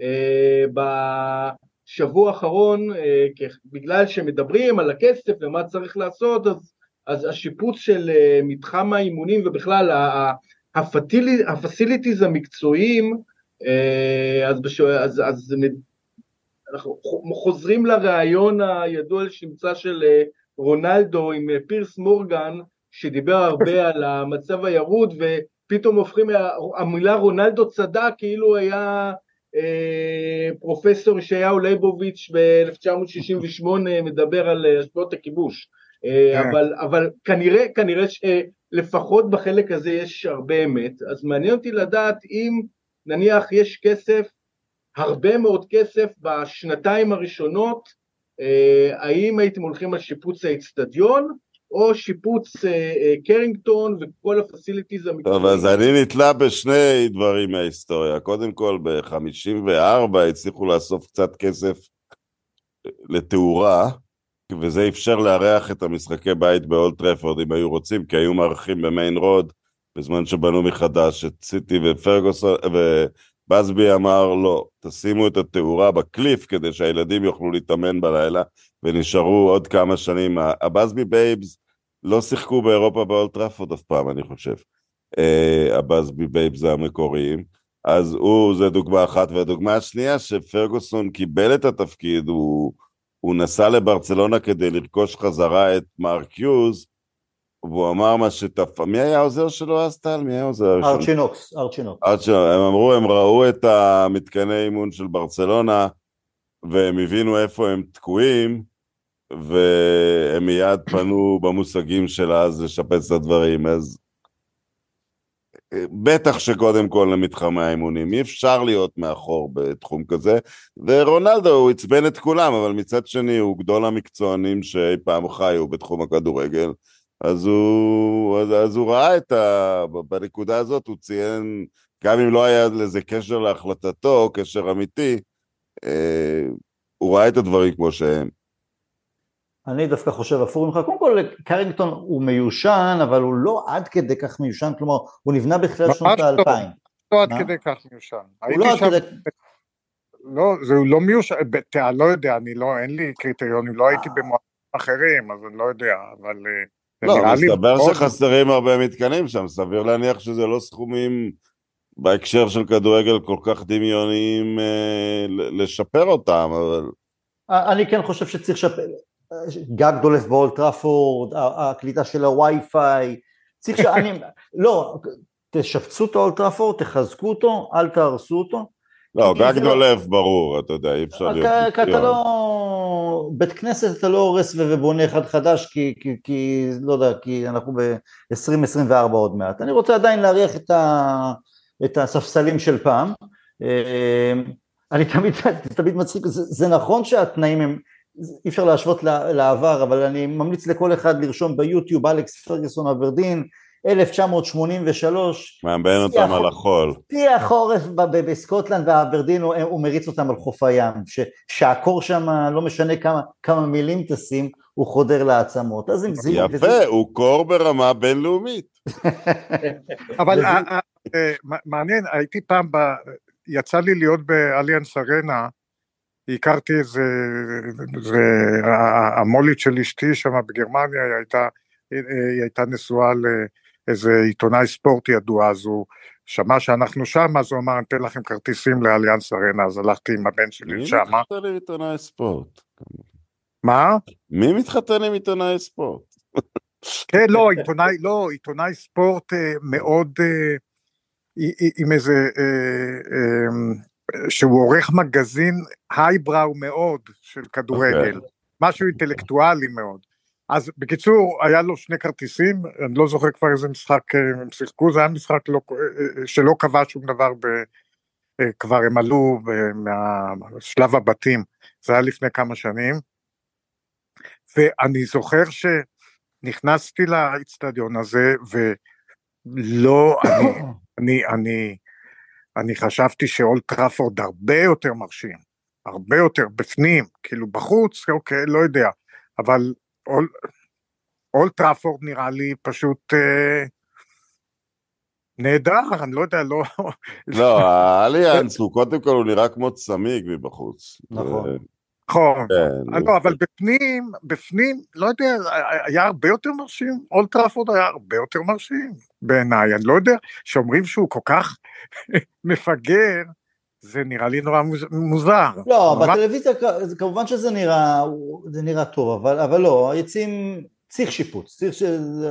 S2: אה, בשבוע האחרון, אה, בגלל שמדברים על הכסף ומה צריך לעשות, אז, אז השיפוץ של מתחם האימונים ובכלל הפסיליטיז המקצועיים, אז, בש... אז, אז אנחנו חוזרים לרעיון הידוע לשמצה של אה, רונלדו עם אה, פירס מורגן, שדיבר הרבה על המצב הירוד, ופתאום הופכים, המילה רונלדו צדק כאילו היה אה, פרופסור ישעיהו ליבוביץ' ב-1968 מדבר על אה, השפעות הכיבוש. אה,
S4: כן.
S2: אבל, אבל כנראה, כנראה שלפחות בחלק הזה יש הרבה אמת, אז מעניין אותי לדעת אם נניח יש כסף, הרבה מאוד כסף בשנתיים הראשונות, אה, האם הייתם הולכים על שיפוץ האצטדיון, או שיפוץ אה, אה, קרינגטון וכל ה facilities
S3: טוב,
S2: המקצועיים.
S3: אז אני נתלה בשני דברים מההיסטוריה. קודם כל, ב-54 הצליחו לאסוף קצת כסף לתאורה, וזה איפשר לארח את המשחקי בית באולד טראפורד אם היו רוצים, כי היו מארחים במיין רוד בזמן שבנו מחדש את סיטי ופרגוסון, ובאסבי אמר לא, תשימו את התאורה בקליף כדי שהילדים יוכלו להתאמן בלילה, ונשארו עוד כמה שנים. ה Busby Babes לא שיחקו באירופה באולד טראפורד אף פעם, אני חושב. אה, ה Busby Babes המקוריים. אז הוא, זה דוגמה אחת, והדוגמה השנייה שפרגוסון קיבל את התפקיד, הוא, הוא נסע לברצלונה כדי לרכוש חזרה את מרק יוז, והוא אמר מה שתפ... מי היה העוזר שלו אז טל? מי היה העוזר?
S1: ארצ'ינוקס, ארצ'ינוקס.
S3: הם אמרו, הם ראו את המתקני אימון של ברצלונה, והם הבינו איפה הם תקועים, והם מיד פנו במושגים של אז לשפץ את הדברים, אז בטח שקודם כל למתחמי האימונים, אי אפשר להיות מאחור בתחום כזה, ורונלדו הוא עצבן את כולם, אבל מצד שני הוא גדול המקצוענים שאי פעם חיו בתחום הכדורגל, אז הוא, אז, אז הוא ראה את ה... בנקודה הזאת הוא ציין, גם אם לא היה לזה קשר להחלטתו, קשר אמיתי, אה, הוא ראה את הדברים כמו שהם.
S1: אני דווקא חושב הפוך ממך, קודם כל קרינגטון הוא מיושן, אבל הוא לא עד כדי כך מיושן, כלומר הוא נבנה בתחילת שנות
S4: לא.
S1: האלפיים.
S4: לא עד כדי כך מיושן.
S1: הוא לא עד כדי...
S4: לא, זה לא מיושן, אני לא יודע, אני לא, אין לי קריטריונים, לא הייתי במועדים אחרים, אז אני לא יודע, אבל...
S3: אה, לא, מסתבר שחסרים הרבה מתקנים שם, סביר להניח שזה לא סכומים בהקשר של כדורגל כל כך דמיוניים אה, לשפר אותם, אבל...
S1: אני כן חושב שצריך לשפר, גג דולף באולד טראפורד, הקליטה של הווי-פיי, צריך שאני, לא, תשפצו את האולד טראפורד, תחזקו אותו, אל תהרסו אותו.
S3: לא, גג לא- דולף ברור, אתה יודע, אי אפשר להיות...
S1: כי אתה לא... בית כנסת אתה לא הורס ובונה אחד חדש, כי, כי, כי לא יודע, כי אנחנו ב-2024 עוד מעט. אני רוצה עדיין להריח את, ה, את הספסלים של פעם. אה, אני תמיד, תמיד מצחיק, זה, זה נכון שהתנאים הם... אי אפשר להשוות לעבר, אבל אני ממליץ לכל אחד לרשום ביוטיוב אלכס פרגוסון אברדין, 1983.
S3: מאמן אותם על החול.
S1: שיא החורף בסקוטלנד והאברדין, הוא, הוא מריץ אותם על חוף הים, שהקור שם, לא משנה כמה, כמה מילים תשים, הוא חודר לעצמות. אז אם זה...
S3: יפה, וזה... הוא קור ברמה בינלאומית.
S4: אבל אה, אה, אה, מעניין, הייתי פעם, ב... יצא לי להיות באליאנס ארנה, הכרתי איזה, זה, המולית של אשתי שם בגרמניה, היא הייתה, היא הייתה נשואה לאיזה עיתונאי ספורט ידוע, אז הוא שמע שאנחנו שם, אז הוא אמר, אני אתן לכם כרטיסים לאליאנס ארנה, אז הלכתי עם הבן שלי שם.
S3: מי מתחתן עם עיתונאי ספורט?
S4: מה?
S3: מי מתחתן עם עיתונאי ספורט?
S4: כן, לא, עיתונאי, לא, עיתונאי ספורט אה, מאוד, אה, עם איזה, אה, שהוא עורך מגזין הייבראו מאוד של כדורגל, okay. אוקיי. משהו אינטלקטואלי מאוד. אז בקיצור, היה לו שני כרטיסים, אני לא זוכר כבר איזה משחק אה, הם שיחקו, זה היה משחק לא, אה, אה, שלא קבע שום דבר, ב, כבר הם עלו מהשלב הבתים, זה היה לפני כמה שנים, ואני זוכר שנכנסתי לאצטדיון הזה, ולא, אני, אני, אני אני חשבתי שאולד טראפורד הרבה יותר מרשים, הרבה יותר בפנים, כאילו בחוץ, אוקיי, לא יודע, אבל אול, אולד טראפורד נראה לי פשוט אה, נהדר, אני לא יודע, לא...
S3: לא, האליאנס הוא קודם כל הוא נראה כמו צמיג מבחוץ.
S1: נכון.
S4: נכון, כן, לא, אבל בפנים, בפנים, לא יודע, היה הרבה יותר מרשים, אולטראפורד היה הרבה יותר מרשים בעיניי, אני לא יודע, שאומרים שהוא כל כך מפגר, זה נראה לי נורא מוזר.
S1: לא. בטלוויזיה כמובן שזה נראה, זה נראה טוב, אבל, אבל לא, היציעים צריך שיפוץ, צריך ש...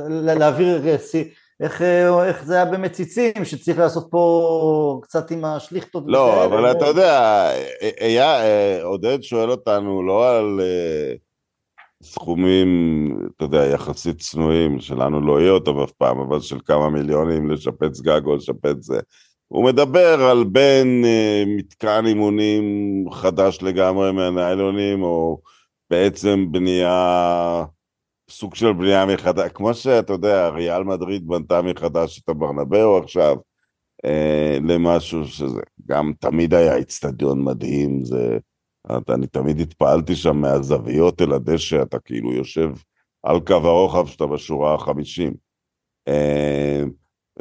S1: להעביר איך, איך זה היה במציצים, שצריך לעשות פה קצת עם השליכטות.
S3: לא, אבל אתה יודע, היה, אה, עודד שואל אותנו לא על אה, סכומים, אתה יודע, יחסית צנועים, שלנו לא יהיה אותם אף פעם, אבל של כמה מיליונים לשפץ גג או לשפץ זה. הוא מדבר על בין מתקן אימונים חדש לגמרי מהניילונים, או בעצם בנייה... סוג של בנייה מחדש, כמו שאתה יודע, ריאל מדריד בנתה מחדש את הברנבאו עכשיו, אה, למשהו שזה גם תמיד היה איצטדיון מדהים, זה אתה, אני תמיד התפעלתי שם מהזוויות אל הדשא, אתה כאילו יושב על קו הרוחב שאתה בשורה החמישים. אה,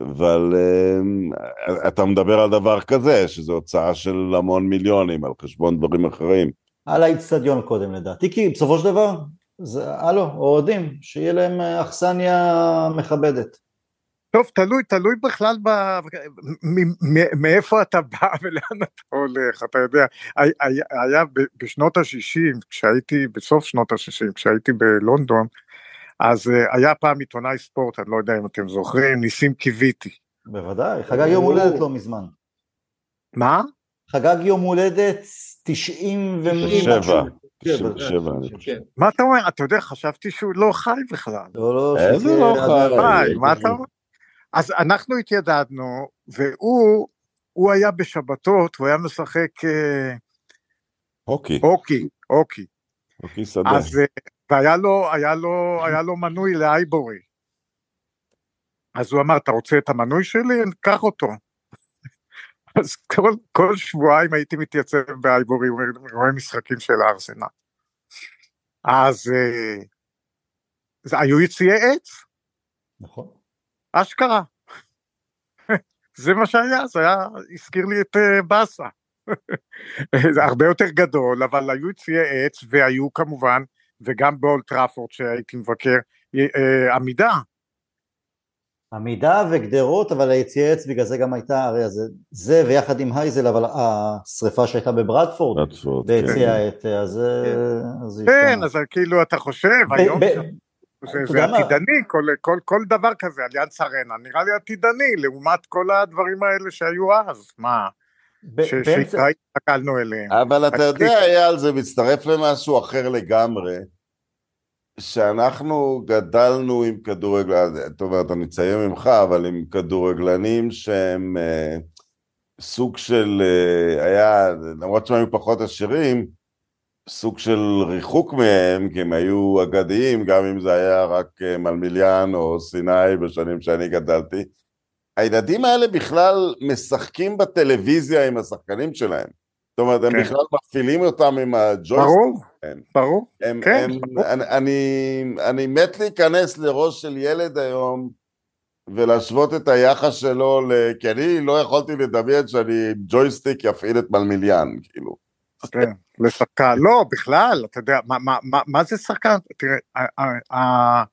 S3: אבל אה, אתה מדבר על דבר כזה, שזו הוצאה של המון מיליונים על חשבון דברים אחרים.
S1: על האיצטדיון קודם לדעתי, כי בסופו של דבר, זה, הלו, אוהדים, שיהיה להם אה, אכסניה מכבדת.
S4: טוב, תלוי, תלוי בכלל ב... מאיפה אתה בא ולאן אתה הולך, אתה יודע, היה בשנות ה-60, כשהייתי, בסוף שנות ה-60, כשהייתי בלונדון, אז אה, היה פעם עיתונאי ספורט, אני לא יודע אם אתם זוכרים, ניסים קיוויתי.
S1: בוודאי, חגג יום הולדת לא מזמן.
S4: מה?
S1: חגג יום הולדת 90
S3: ומשהו.
S4: מה אתה אומר? אתה יודע, חשבתי שהוא לא חי בכלל.
S1: לא, לא,
S3: איזה לא חי?
S4: מה אתה אומר? אז אנחנו התיידדנו, והוא, הוא היה בשבתות, הוא היה משחק... אה,
S3: הוקי.
S4: הוקי, הוקי.
S3: הוקי שדה.
S4: אז, אה, והיה לו, היה לו, היה לו מנוי לאייבורי. אז הוא אמר, אתה רוצה את המנוי שלי? קח אותו. אז כל, כל שבועיים הייתי מתייצב באייבורי, רואה משחקים של הארסנל. אז אה, היו יציאי עץ.
S1: נכון.
S4: אשכרה. זה מה שהיה, זה היה, הזכיר לי את uh, באסה. זה הרבה יותר גדול, אבל היו יציאי עץ, והיו כמובן, וגם באולטראפורד שהייתי מבקר, uh, עמידה.
S1: עמידה וגדרות, אבל היציאי עץ בגלל זה גם הייתה, הרי זה, זה ויחד עם הייזל, אבל השריפה שהייתה בברדפורד, ביציע העץ, אז...
S4: כן, כן אז כאילו אתה חושב, היום... זה, זה עתידני, כל, כל, כל דבר כזה, אליאנס ארנה, נראה לי עתידני, לעומת כל הדברים האלה שהיו אז, מה, שהתרגלנו אליהם.
S3: אבל אתה יודע, אייל, זה מצטרף למשהו אחר לגמרי, שאנחנו גדלנו עם כדורגלנים, זאת אומרת, אני אציין ממך, אבל עם כדורגלנים שהם אה, סוג של, אה, היה, למרות שהם היו פחות עשירים, סוג של ריחוק מהם, כי הם היו אגדיים, גם אם זה היה רק אה, מלמיליאן או סיני בשנים שאני גדלתי. הילדים האלה בכלל משחקים בטלוויזיה עם השחקנים שלהם. זאת אומרת, הם כן. בכלל מפעילים אותם עם הג'ויסטיק.
S4: ברור, הם, ברור,
S3: הם, כן. הם, ברור. אני, אני, אני מת להיכנס לראש של ילד היום ולהשוות את היחס שלו, כי אני לא יכולתי לדמיין שאני עם ג'ויסטיק יפעיל את מלמיליאן, כאילו.
S4: כן, לשחקן, לא, בכלל, אתה יודע, מה, מה, מה, מה זה שחקן? תראה, אה,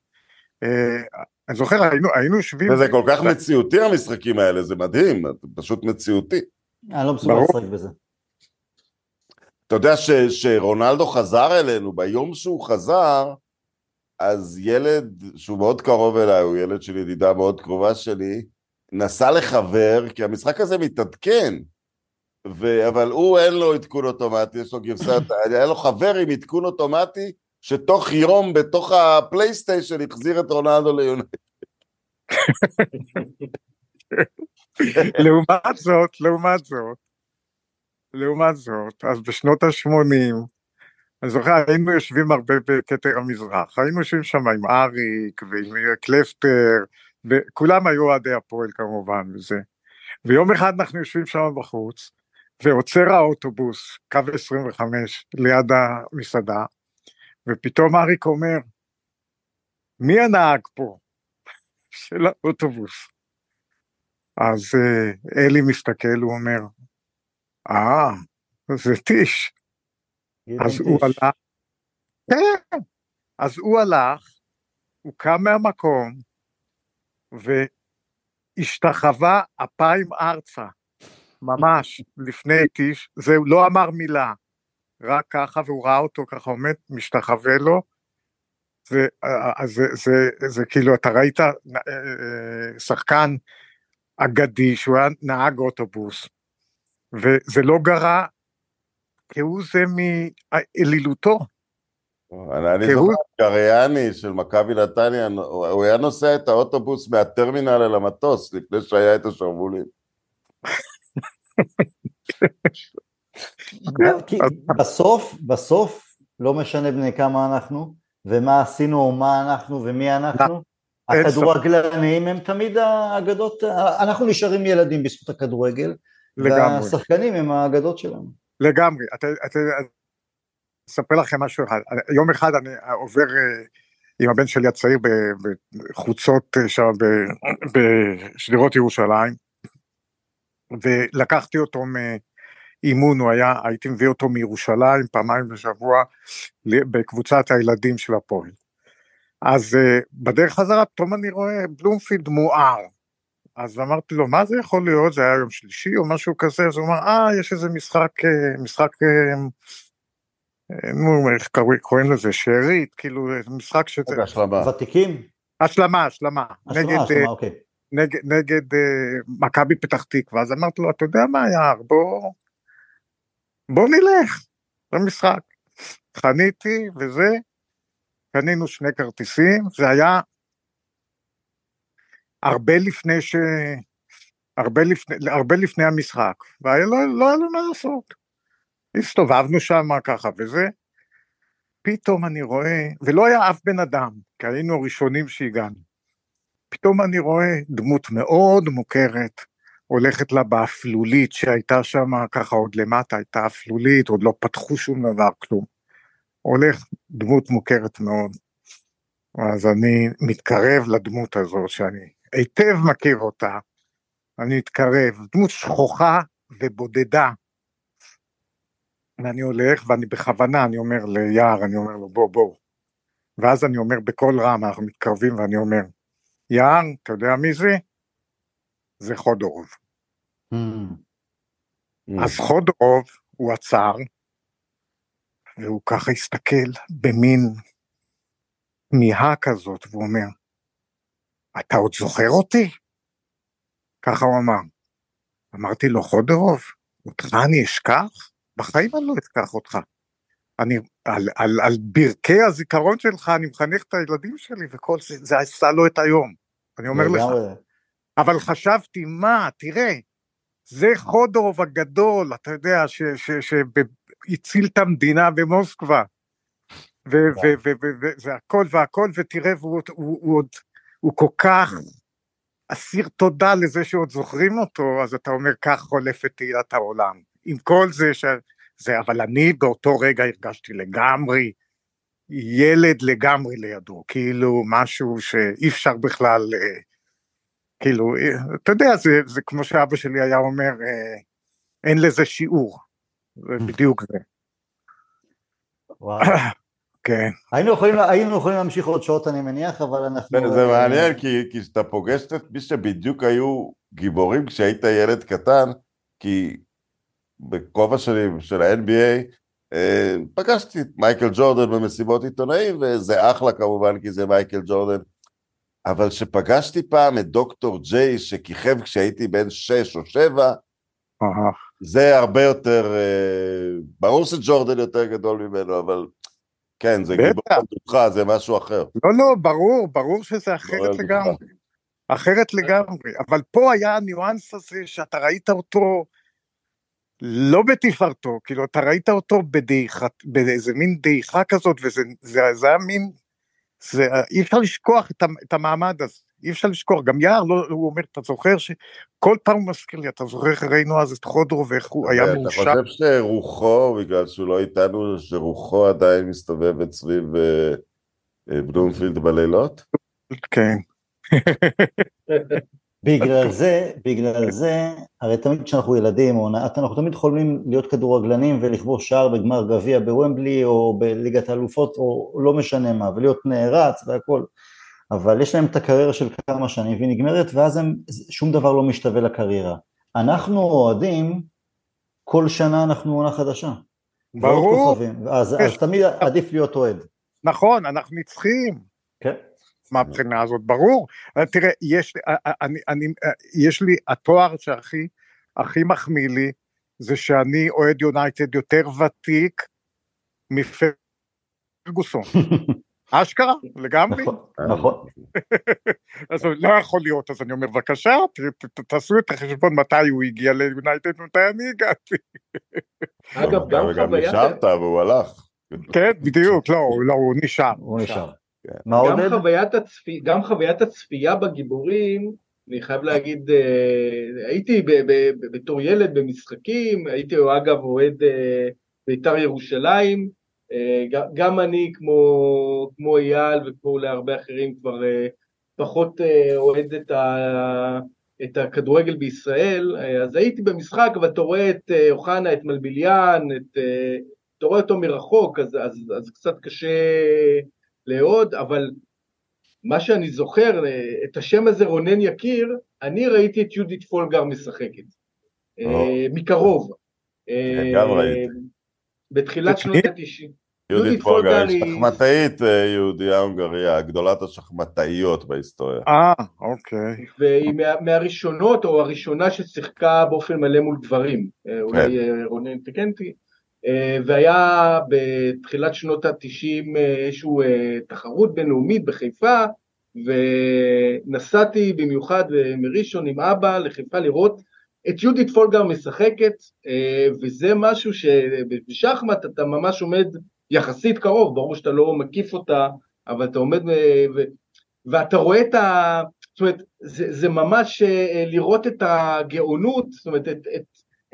S4: אני זוכר, היינו, היינו יושבים...
S3: וזה כל כך מציאותי המשחקים האלה, זה מדהים, פשוט מציאותי.
S1: אני לא מסוגל לשחק בזה.
S3: אתה יודע ש, שרונלדו חזר אלינו, ביום שהוא חזר, אז ילד שהוא מאוד קרוב אליי, הוא ילד של ידידה מאוד קרובה שלי, נסע לחבר, כי המשחק הזה מתעדכן. ו... אבל הוא אין לו עדכון אוטומטי, יש לו גרסת, היה לו חבר עם עדכון אוטומטי, שתוך יום בתוך הפלייסטיישן החזיר את רונלדו ליונייטד.
S4: לעומת זאת, לעומת זאת, לעומת זאת, אז בשנות ה-80, אני זוכר, היינו יושבים הרבה בכתר המזרח, היינו יושבים שם עם אריק ועם קלפטר, וכולם היו אוהדי הפועל כמובן וזה. ויום אחד אנחנו יושבים שם בחוץ, ועוצר האוטובוס, קו 25, ליד המסעדה, ופתאום אריק אומר, מי הנהג פה של האוטובוס? אז uh, אלי מסתכל, הוא אומר, אה, זה טיש. אז הוא הלך, כן, אז הוא הלך, הוא קם מהמקום, והשתחווה אפיים ארצה. ממש, לפני טיש, זה לא אמר מילה, רק ככה, והוא ראה אותו ככה עומד, משתחווה לו, זה, זה, זה, זה, זה כאילו, אתה ראית אה, אה, שחקן אגדי שהוא היה נהג אוטובוס, וזה לא גרע כהוא זה מאלילותו.
S3: אני זוכר, קריאני של מכבי נתניה, הוא היה נוסע את האוטובוס מהטרמינל אל המטוס, לפני שהיה את השרוולים.
S1: בסוף, בסוף, לא משנה בני כמה אנחנו, ומה עשינו או מה אנחנו ומי אנחנו, הכדורגלנים הם תמיד האגדות, אנחנו נשארים ילדים בזכות הכדורגל, והשחקנים הם האגדות שלנו.
S4: לגמרי, אתה, אתה, אספר לכם משהו אחד. יום אחד אני עובר אה, עם הבן שלי הצעיר בחוצות אה, שם בשדרות ירושלים, ולקחתי אותו מאימון, הוא היה, הייתי מביא אותו מירושלים פעמיים בשבוע בקבוצת הילדים של הפועל. אז uh, בדרך חזרה פתאום אני רואה בלומפילד מואר. אז אמרתי לו, מה זה יכול להיות? זה היה יום שלישי או משהו כזה? אז הוא אמר, אה, יש איזה משחק, משחק נו, איך קוראים לזה, שארית, כאילו, משחק שזה...
S1: השלמה. ותיקים?
S4: השלמה, השלמה.
S1: השלמה, נגד, השלמה, אוקיי.
S4: נגד, נגד מכבי פתח תקווה, אז אמרתי לו, אתה יודע מה, יער, בוא, בוא נלך למשחק. חניתי וזה, קנינו שני כרטיסים, זה היה הרבה לפני ש... הרבה לפני, הרבה לפני המשחק, והיה לא, היה לו מה לעשות. הסתובבנו שם ככה וזה, פתאום אני רואה, ולא היה אף בן אדם, כי היינו הראשונים שהגענו, פתאום אני רואה דמות מאוד מוכרת, הולכת לה באפלולית שהייתה שם, ככה עוד למטה הייתה אפלולית, עוד לא פתחו שום דבר, כלום. הולך דמות מוכרת מאוד. אז אני מתקרב לדמות הזאת, שאני היטב מכיר אותה, אני מתקרב, דמות שכוחה ובודדה, ואני הולך, ואני בכוונה, אני אומר ליער, אני אומר לו, בוא, בוא. ואז אני אומר בקול רם, אנחנו מתקרבים, ואני אומר, יער, אתה יודע מי זה? זה חודורוב. Mm. Mm. אז חודורוב, הוא עצר, והוא ככה הסתכל במין תמיהה כזאת, והוא אומר, אתה עוד זוכר אותי? ככה הוא אמר. אמרתי לו, חודורוב, אותך אני אשכח? בחיים אני לא אשכח אותך. אני, על, על, על ברכי הזיכרון שלך אני מחנך את הילדים שלי וכל זה, זה עשה לו את היום, אני אומר לך. אבל חשבתי, מה, תראה, זה חודרוב הגדול, אתה יודע, שהציל את המדינה במוסקבה. והכל והכל, ותראה, והוא עוד, הוא כל כך אסיר תודה לזה שעוד זוכרים אותו, אז אתה אומר, כך חולפת תהילת העולם. עם כל זה ש... זה, אבל אני באותו רגע הרגשתי לגמרי, ילד לגמרי לידו, כאילו משהו שאי אפשר בכלל, אה, כאילו, אה, אתה יודע, זה, זה כמו שאבא שלי היה אומר, אה, אין לזה שיעור, זה בדיוק זה.
S1: וואו. כן. היינו יכולים, היינו יכולים להמשיך עוד שעות אני מניח, אבל אנחנו...
S3: זה מעניין, כי כשאתה פוגש את מי שבדיוק היו גיבורים כשהיית ילד קטן, כי בכובע שלי של ה-NBA, אה, פגשתי את מייקל ג'ורדן במסיבות עיתונאים, וזה אחלה כמובן, כי זה מייקל ג'ורדן. אבל כשפגשתי פעם את דוקטור ג'יי, שכיכב כשהייתי בן שש או שבע, זה הרבה יותר, אה, ברור שג'ורדן יותר גדול ממנו, אבל כן, זה גיבור בטוחה, זה משהו אחר.
S4: לא, לא, ברור, ברור שזה אחרת לגמרי. אחרת לגמרי, אבל פה היה הניואנס הזה שאתה ראית אותו, לא בתפארתו, כאילו אתה ראית אותו בדעיכה, באיזה מין דעיכה כזאת, וזה זה, זה היה מין, זה, אי אפשר לשכוח את, את המעמד הזה, אי אפשר לשכוח, גם יער, לא, הוא אומר, אתה זוכר שכל פעם הוא מזכיר לי, אתה זוכר איך ראינו אז את חודרו ואיך הוא היה מאושר?
S3: אתה חושב שרוחו, בגלל שהוא לא איתנו, שרוחו עדיין מסתובבת סביב אה, אה, בלומפילד בלילות?
S4: כן.
S1: בגלל זה, בגלל זה, הרי תמיד כשאנחנו ילדים, או, אנחנו תמיד חולמים להיות כדורגלנים ולכבוש שער בגמר גביע בוומבלי או בליגת האלופות או לא משנה מה, ולהיות נערץ והכל, אבל יש להם את הקריירה של כמה שנים והיא נגמרת ואז הם, שום דבר לא משתווה לקריירה. אנחנו אוהדים, כל שנה אנחנו עונה חדשה.
S4: ברור.
S1: אז, אז תמיד עדיף להיות אוהד.
S4: נכון, אנחנו נצחים. מהבחינה הזאת, ברור. תראה, יש, אני, אני, יש לי, התואר שהכי הכי מחמיא לי, זה שאני אוהד יונייטד יותר ותיק מפרגוסון. אשכרה, לגמרי.
S1: נכון. נכון.
S4: אז לא יכול להיות, אז אני אומר, בבקשה, תעשו את החשבון מתי הוא הגיע ליונייטד, מתי אני הגעתי.
S3: אגב, גם חוויית... גם נשארת והוא הלך.
S4: כן, בדיוק, לא, לא, הוא נשאר.
S1: הוא נשאר.
S2: כן. גם, חוויית הצפי, גם חוויית הצפייה בגיבורים, אני חייב להגיד, אה, הייתי ב, ב, ב, בתור ילד במשחקים, הייתי אגב אוהד אה, בית"ר ירושלים, גם אני, כמו, כמו אייל וכמו להרבה אחרים, כבר פחות אוהד את, ה, את הכדורגל בישראל, אז הייתי במשחק, ואתה רואה את אוחנה, את מלביליאן, את, אתה רואה אותו מרחוק, אז, אז, אז קצת קשה לאהוד, אבל מה שאני זוכר, את השם הזה רונן יקיר, אני ראיתי את יהודית פולגר משחקת, oh. מקרוב.
S3: גם ראיתי.
S2: בתחילת שנות ה-90.
S3: יהודית פולגר היא שחמטאית אה, יהודייה הונגריה, גדולת השחמטאיות בהיסטוריה.
S4: אה, אוקיי.
S2: והיא מה, מהראשונות, או הראשונה ששיחקה באופן מלא מול גברים. אה, כן. אולי אה, רונן תקן אותי. והיה בתחילת שנות ה-90 איזושהי תחרות בינלאומית בחיפה, ונסעתי במיוחד מראשון עם אבא לחיפה לראות את יהודית פולגר משחקת, וזה משהו שבשחמט אתה ממש עומד יחסית קרוב, ברור שאתה לא מקיף אותה, אבל אתה עומד ו... ואתה רואה את ה... זאת אומרת, זה, זה ממש אה, לראות את הגאונות, זאת אומרת, את, את,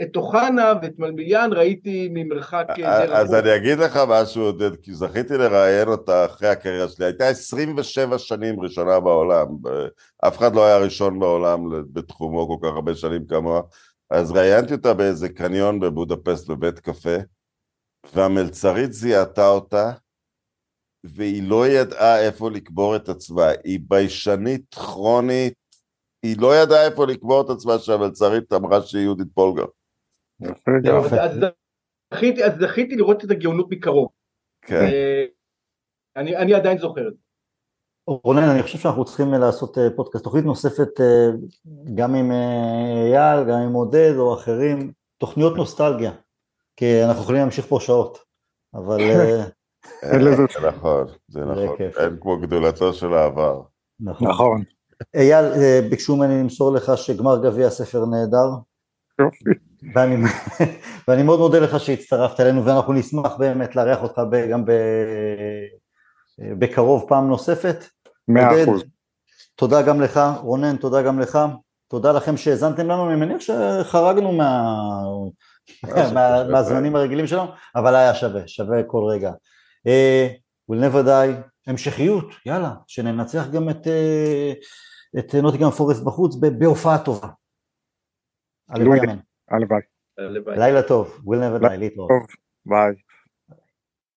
S2: את אוחנה ואת מלמיליאן ראיתי ממרחק
S3: אה, רחוק. אז אני אגיד לך משהו, עודד, כי זכיתי לראיין אותה אחרי הקריירה שלי, הייתה 27 שנים ראשונה בעולם, אף אחד לא היה ראשון בעולם בתחומו כל כך הרבה שנים כמוה, אז ראיינתי אותה באיזה קניון בבודפסט בבית קפה, והמלצרית זיהתה אותה, והיא לא ידעה איפה לקבור את עצמה, היא ביישנית כרונית, היא לא ידעה איפה לקבור את עצמה שהמלצרית אמרה שהיא יהודית פולגר.
S2: אז זכיתי לראות את הגאונות מקרוב. כן. אה, אני עדיין זוכר את זה.
S1: רונן, אני חושב שאנחנו צריכים לעשות אה, פודקאסט, תוכנית נוספת אה, גם עם אייל, גם עם עודד או אחרים, תוכניות נוסטלגיה. כי אנחנו יכולים להמשיך פה שעות, אבל...
S3: זה נכון, זה נכון, אין כמו גדולתו של העבר.
S4: נכון. נכון.
S1: אייל, ביקשו ממני למסור לך שגמר גביע הספר נהדר. ואני, ואני מאוד מודה לך שהצטרפת אלינו ואנחנו נשמח באמת לארח אותך גם ב, בקרוב פעם נוספת.
S4: מאה אחוז.
S1: תודה גם לך, רונן, תודה גם לך. תודה לכם שהאזנתם לנו, אני מניח שחרגנו מה... מהזמנים הרגילים שלנו, אבל היה שווה, שווה כל רגע. Uh, will never die, המשכיות, יאללה, שננצח גם את, uh, את נוטיגם פורסט בחוץ בהופעה טובה.
S4: הלוואי. הלוואי.
S1: לילה טוב, will never die, להתראות.
S4: ביי.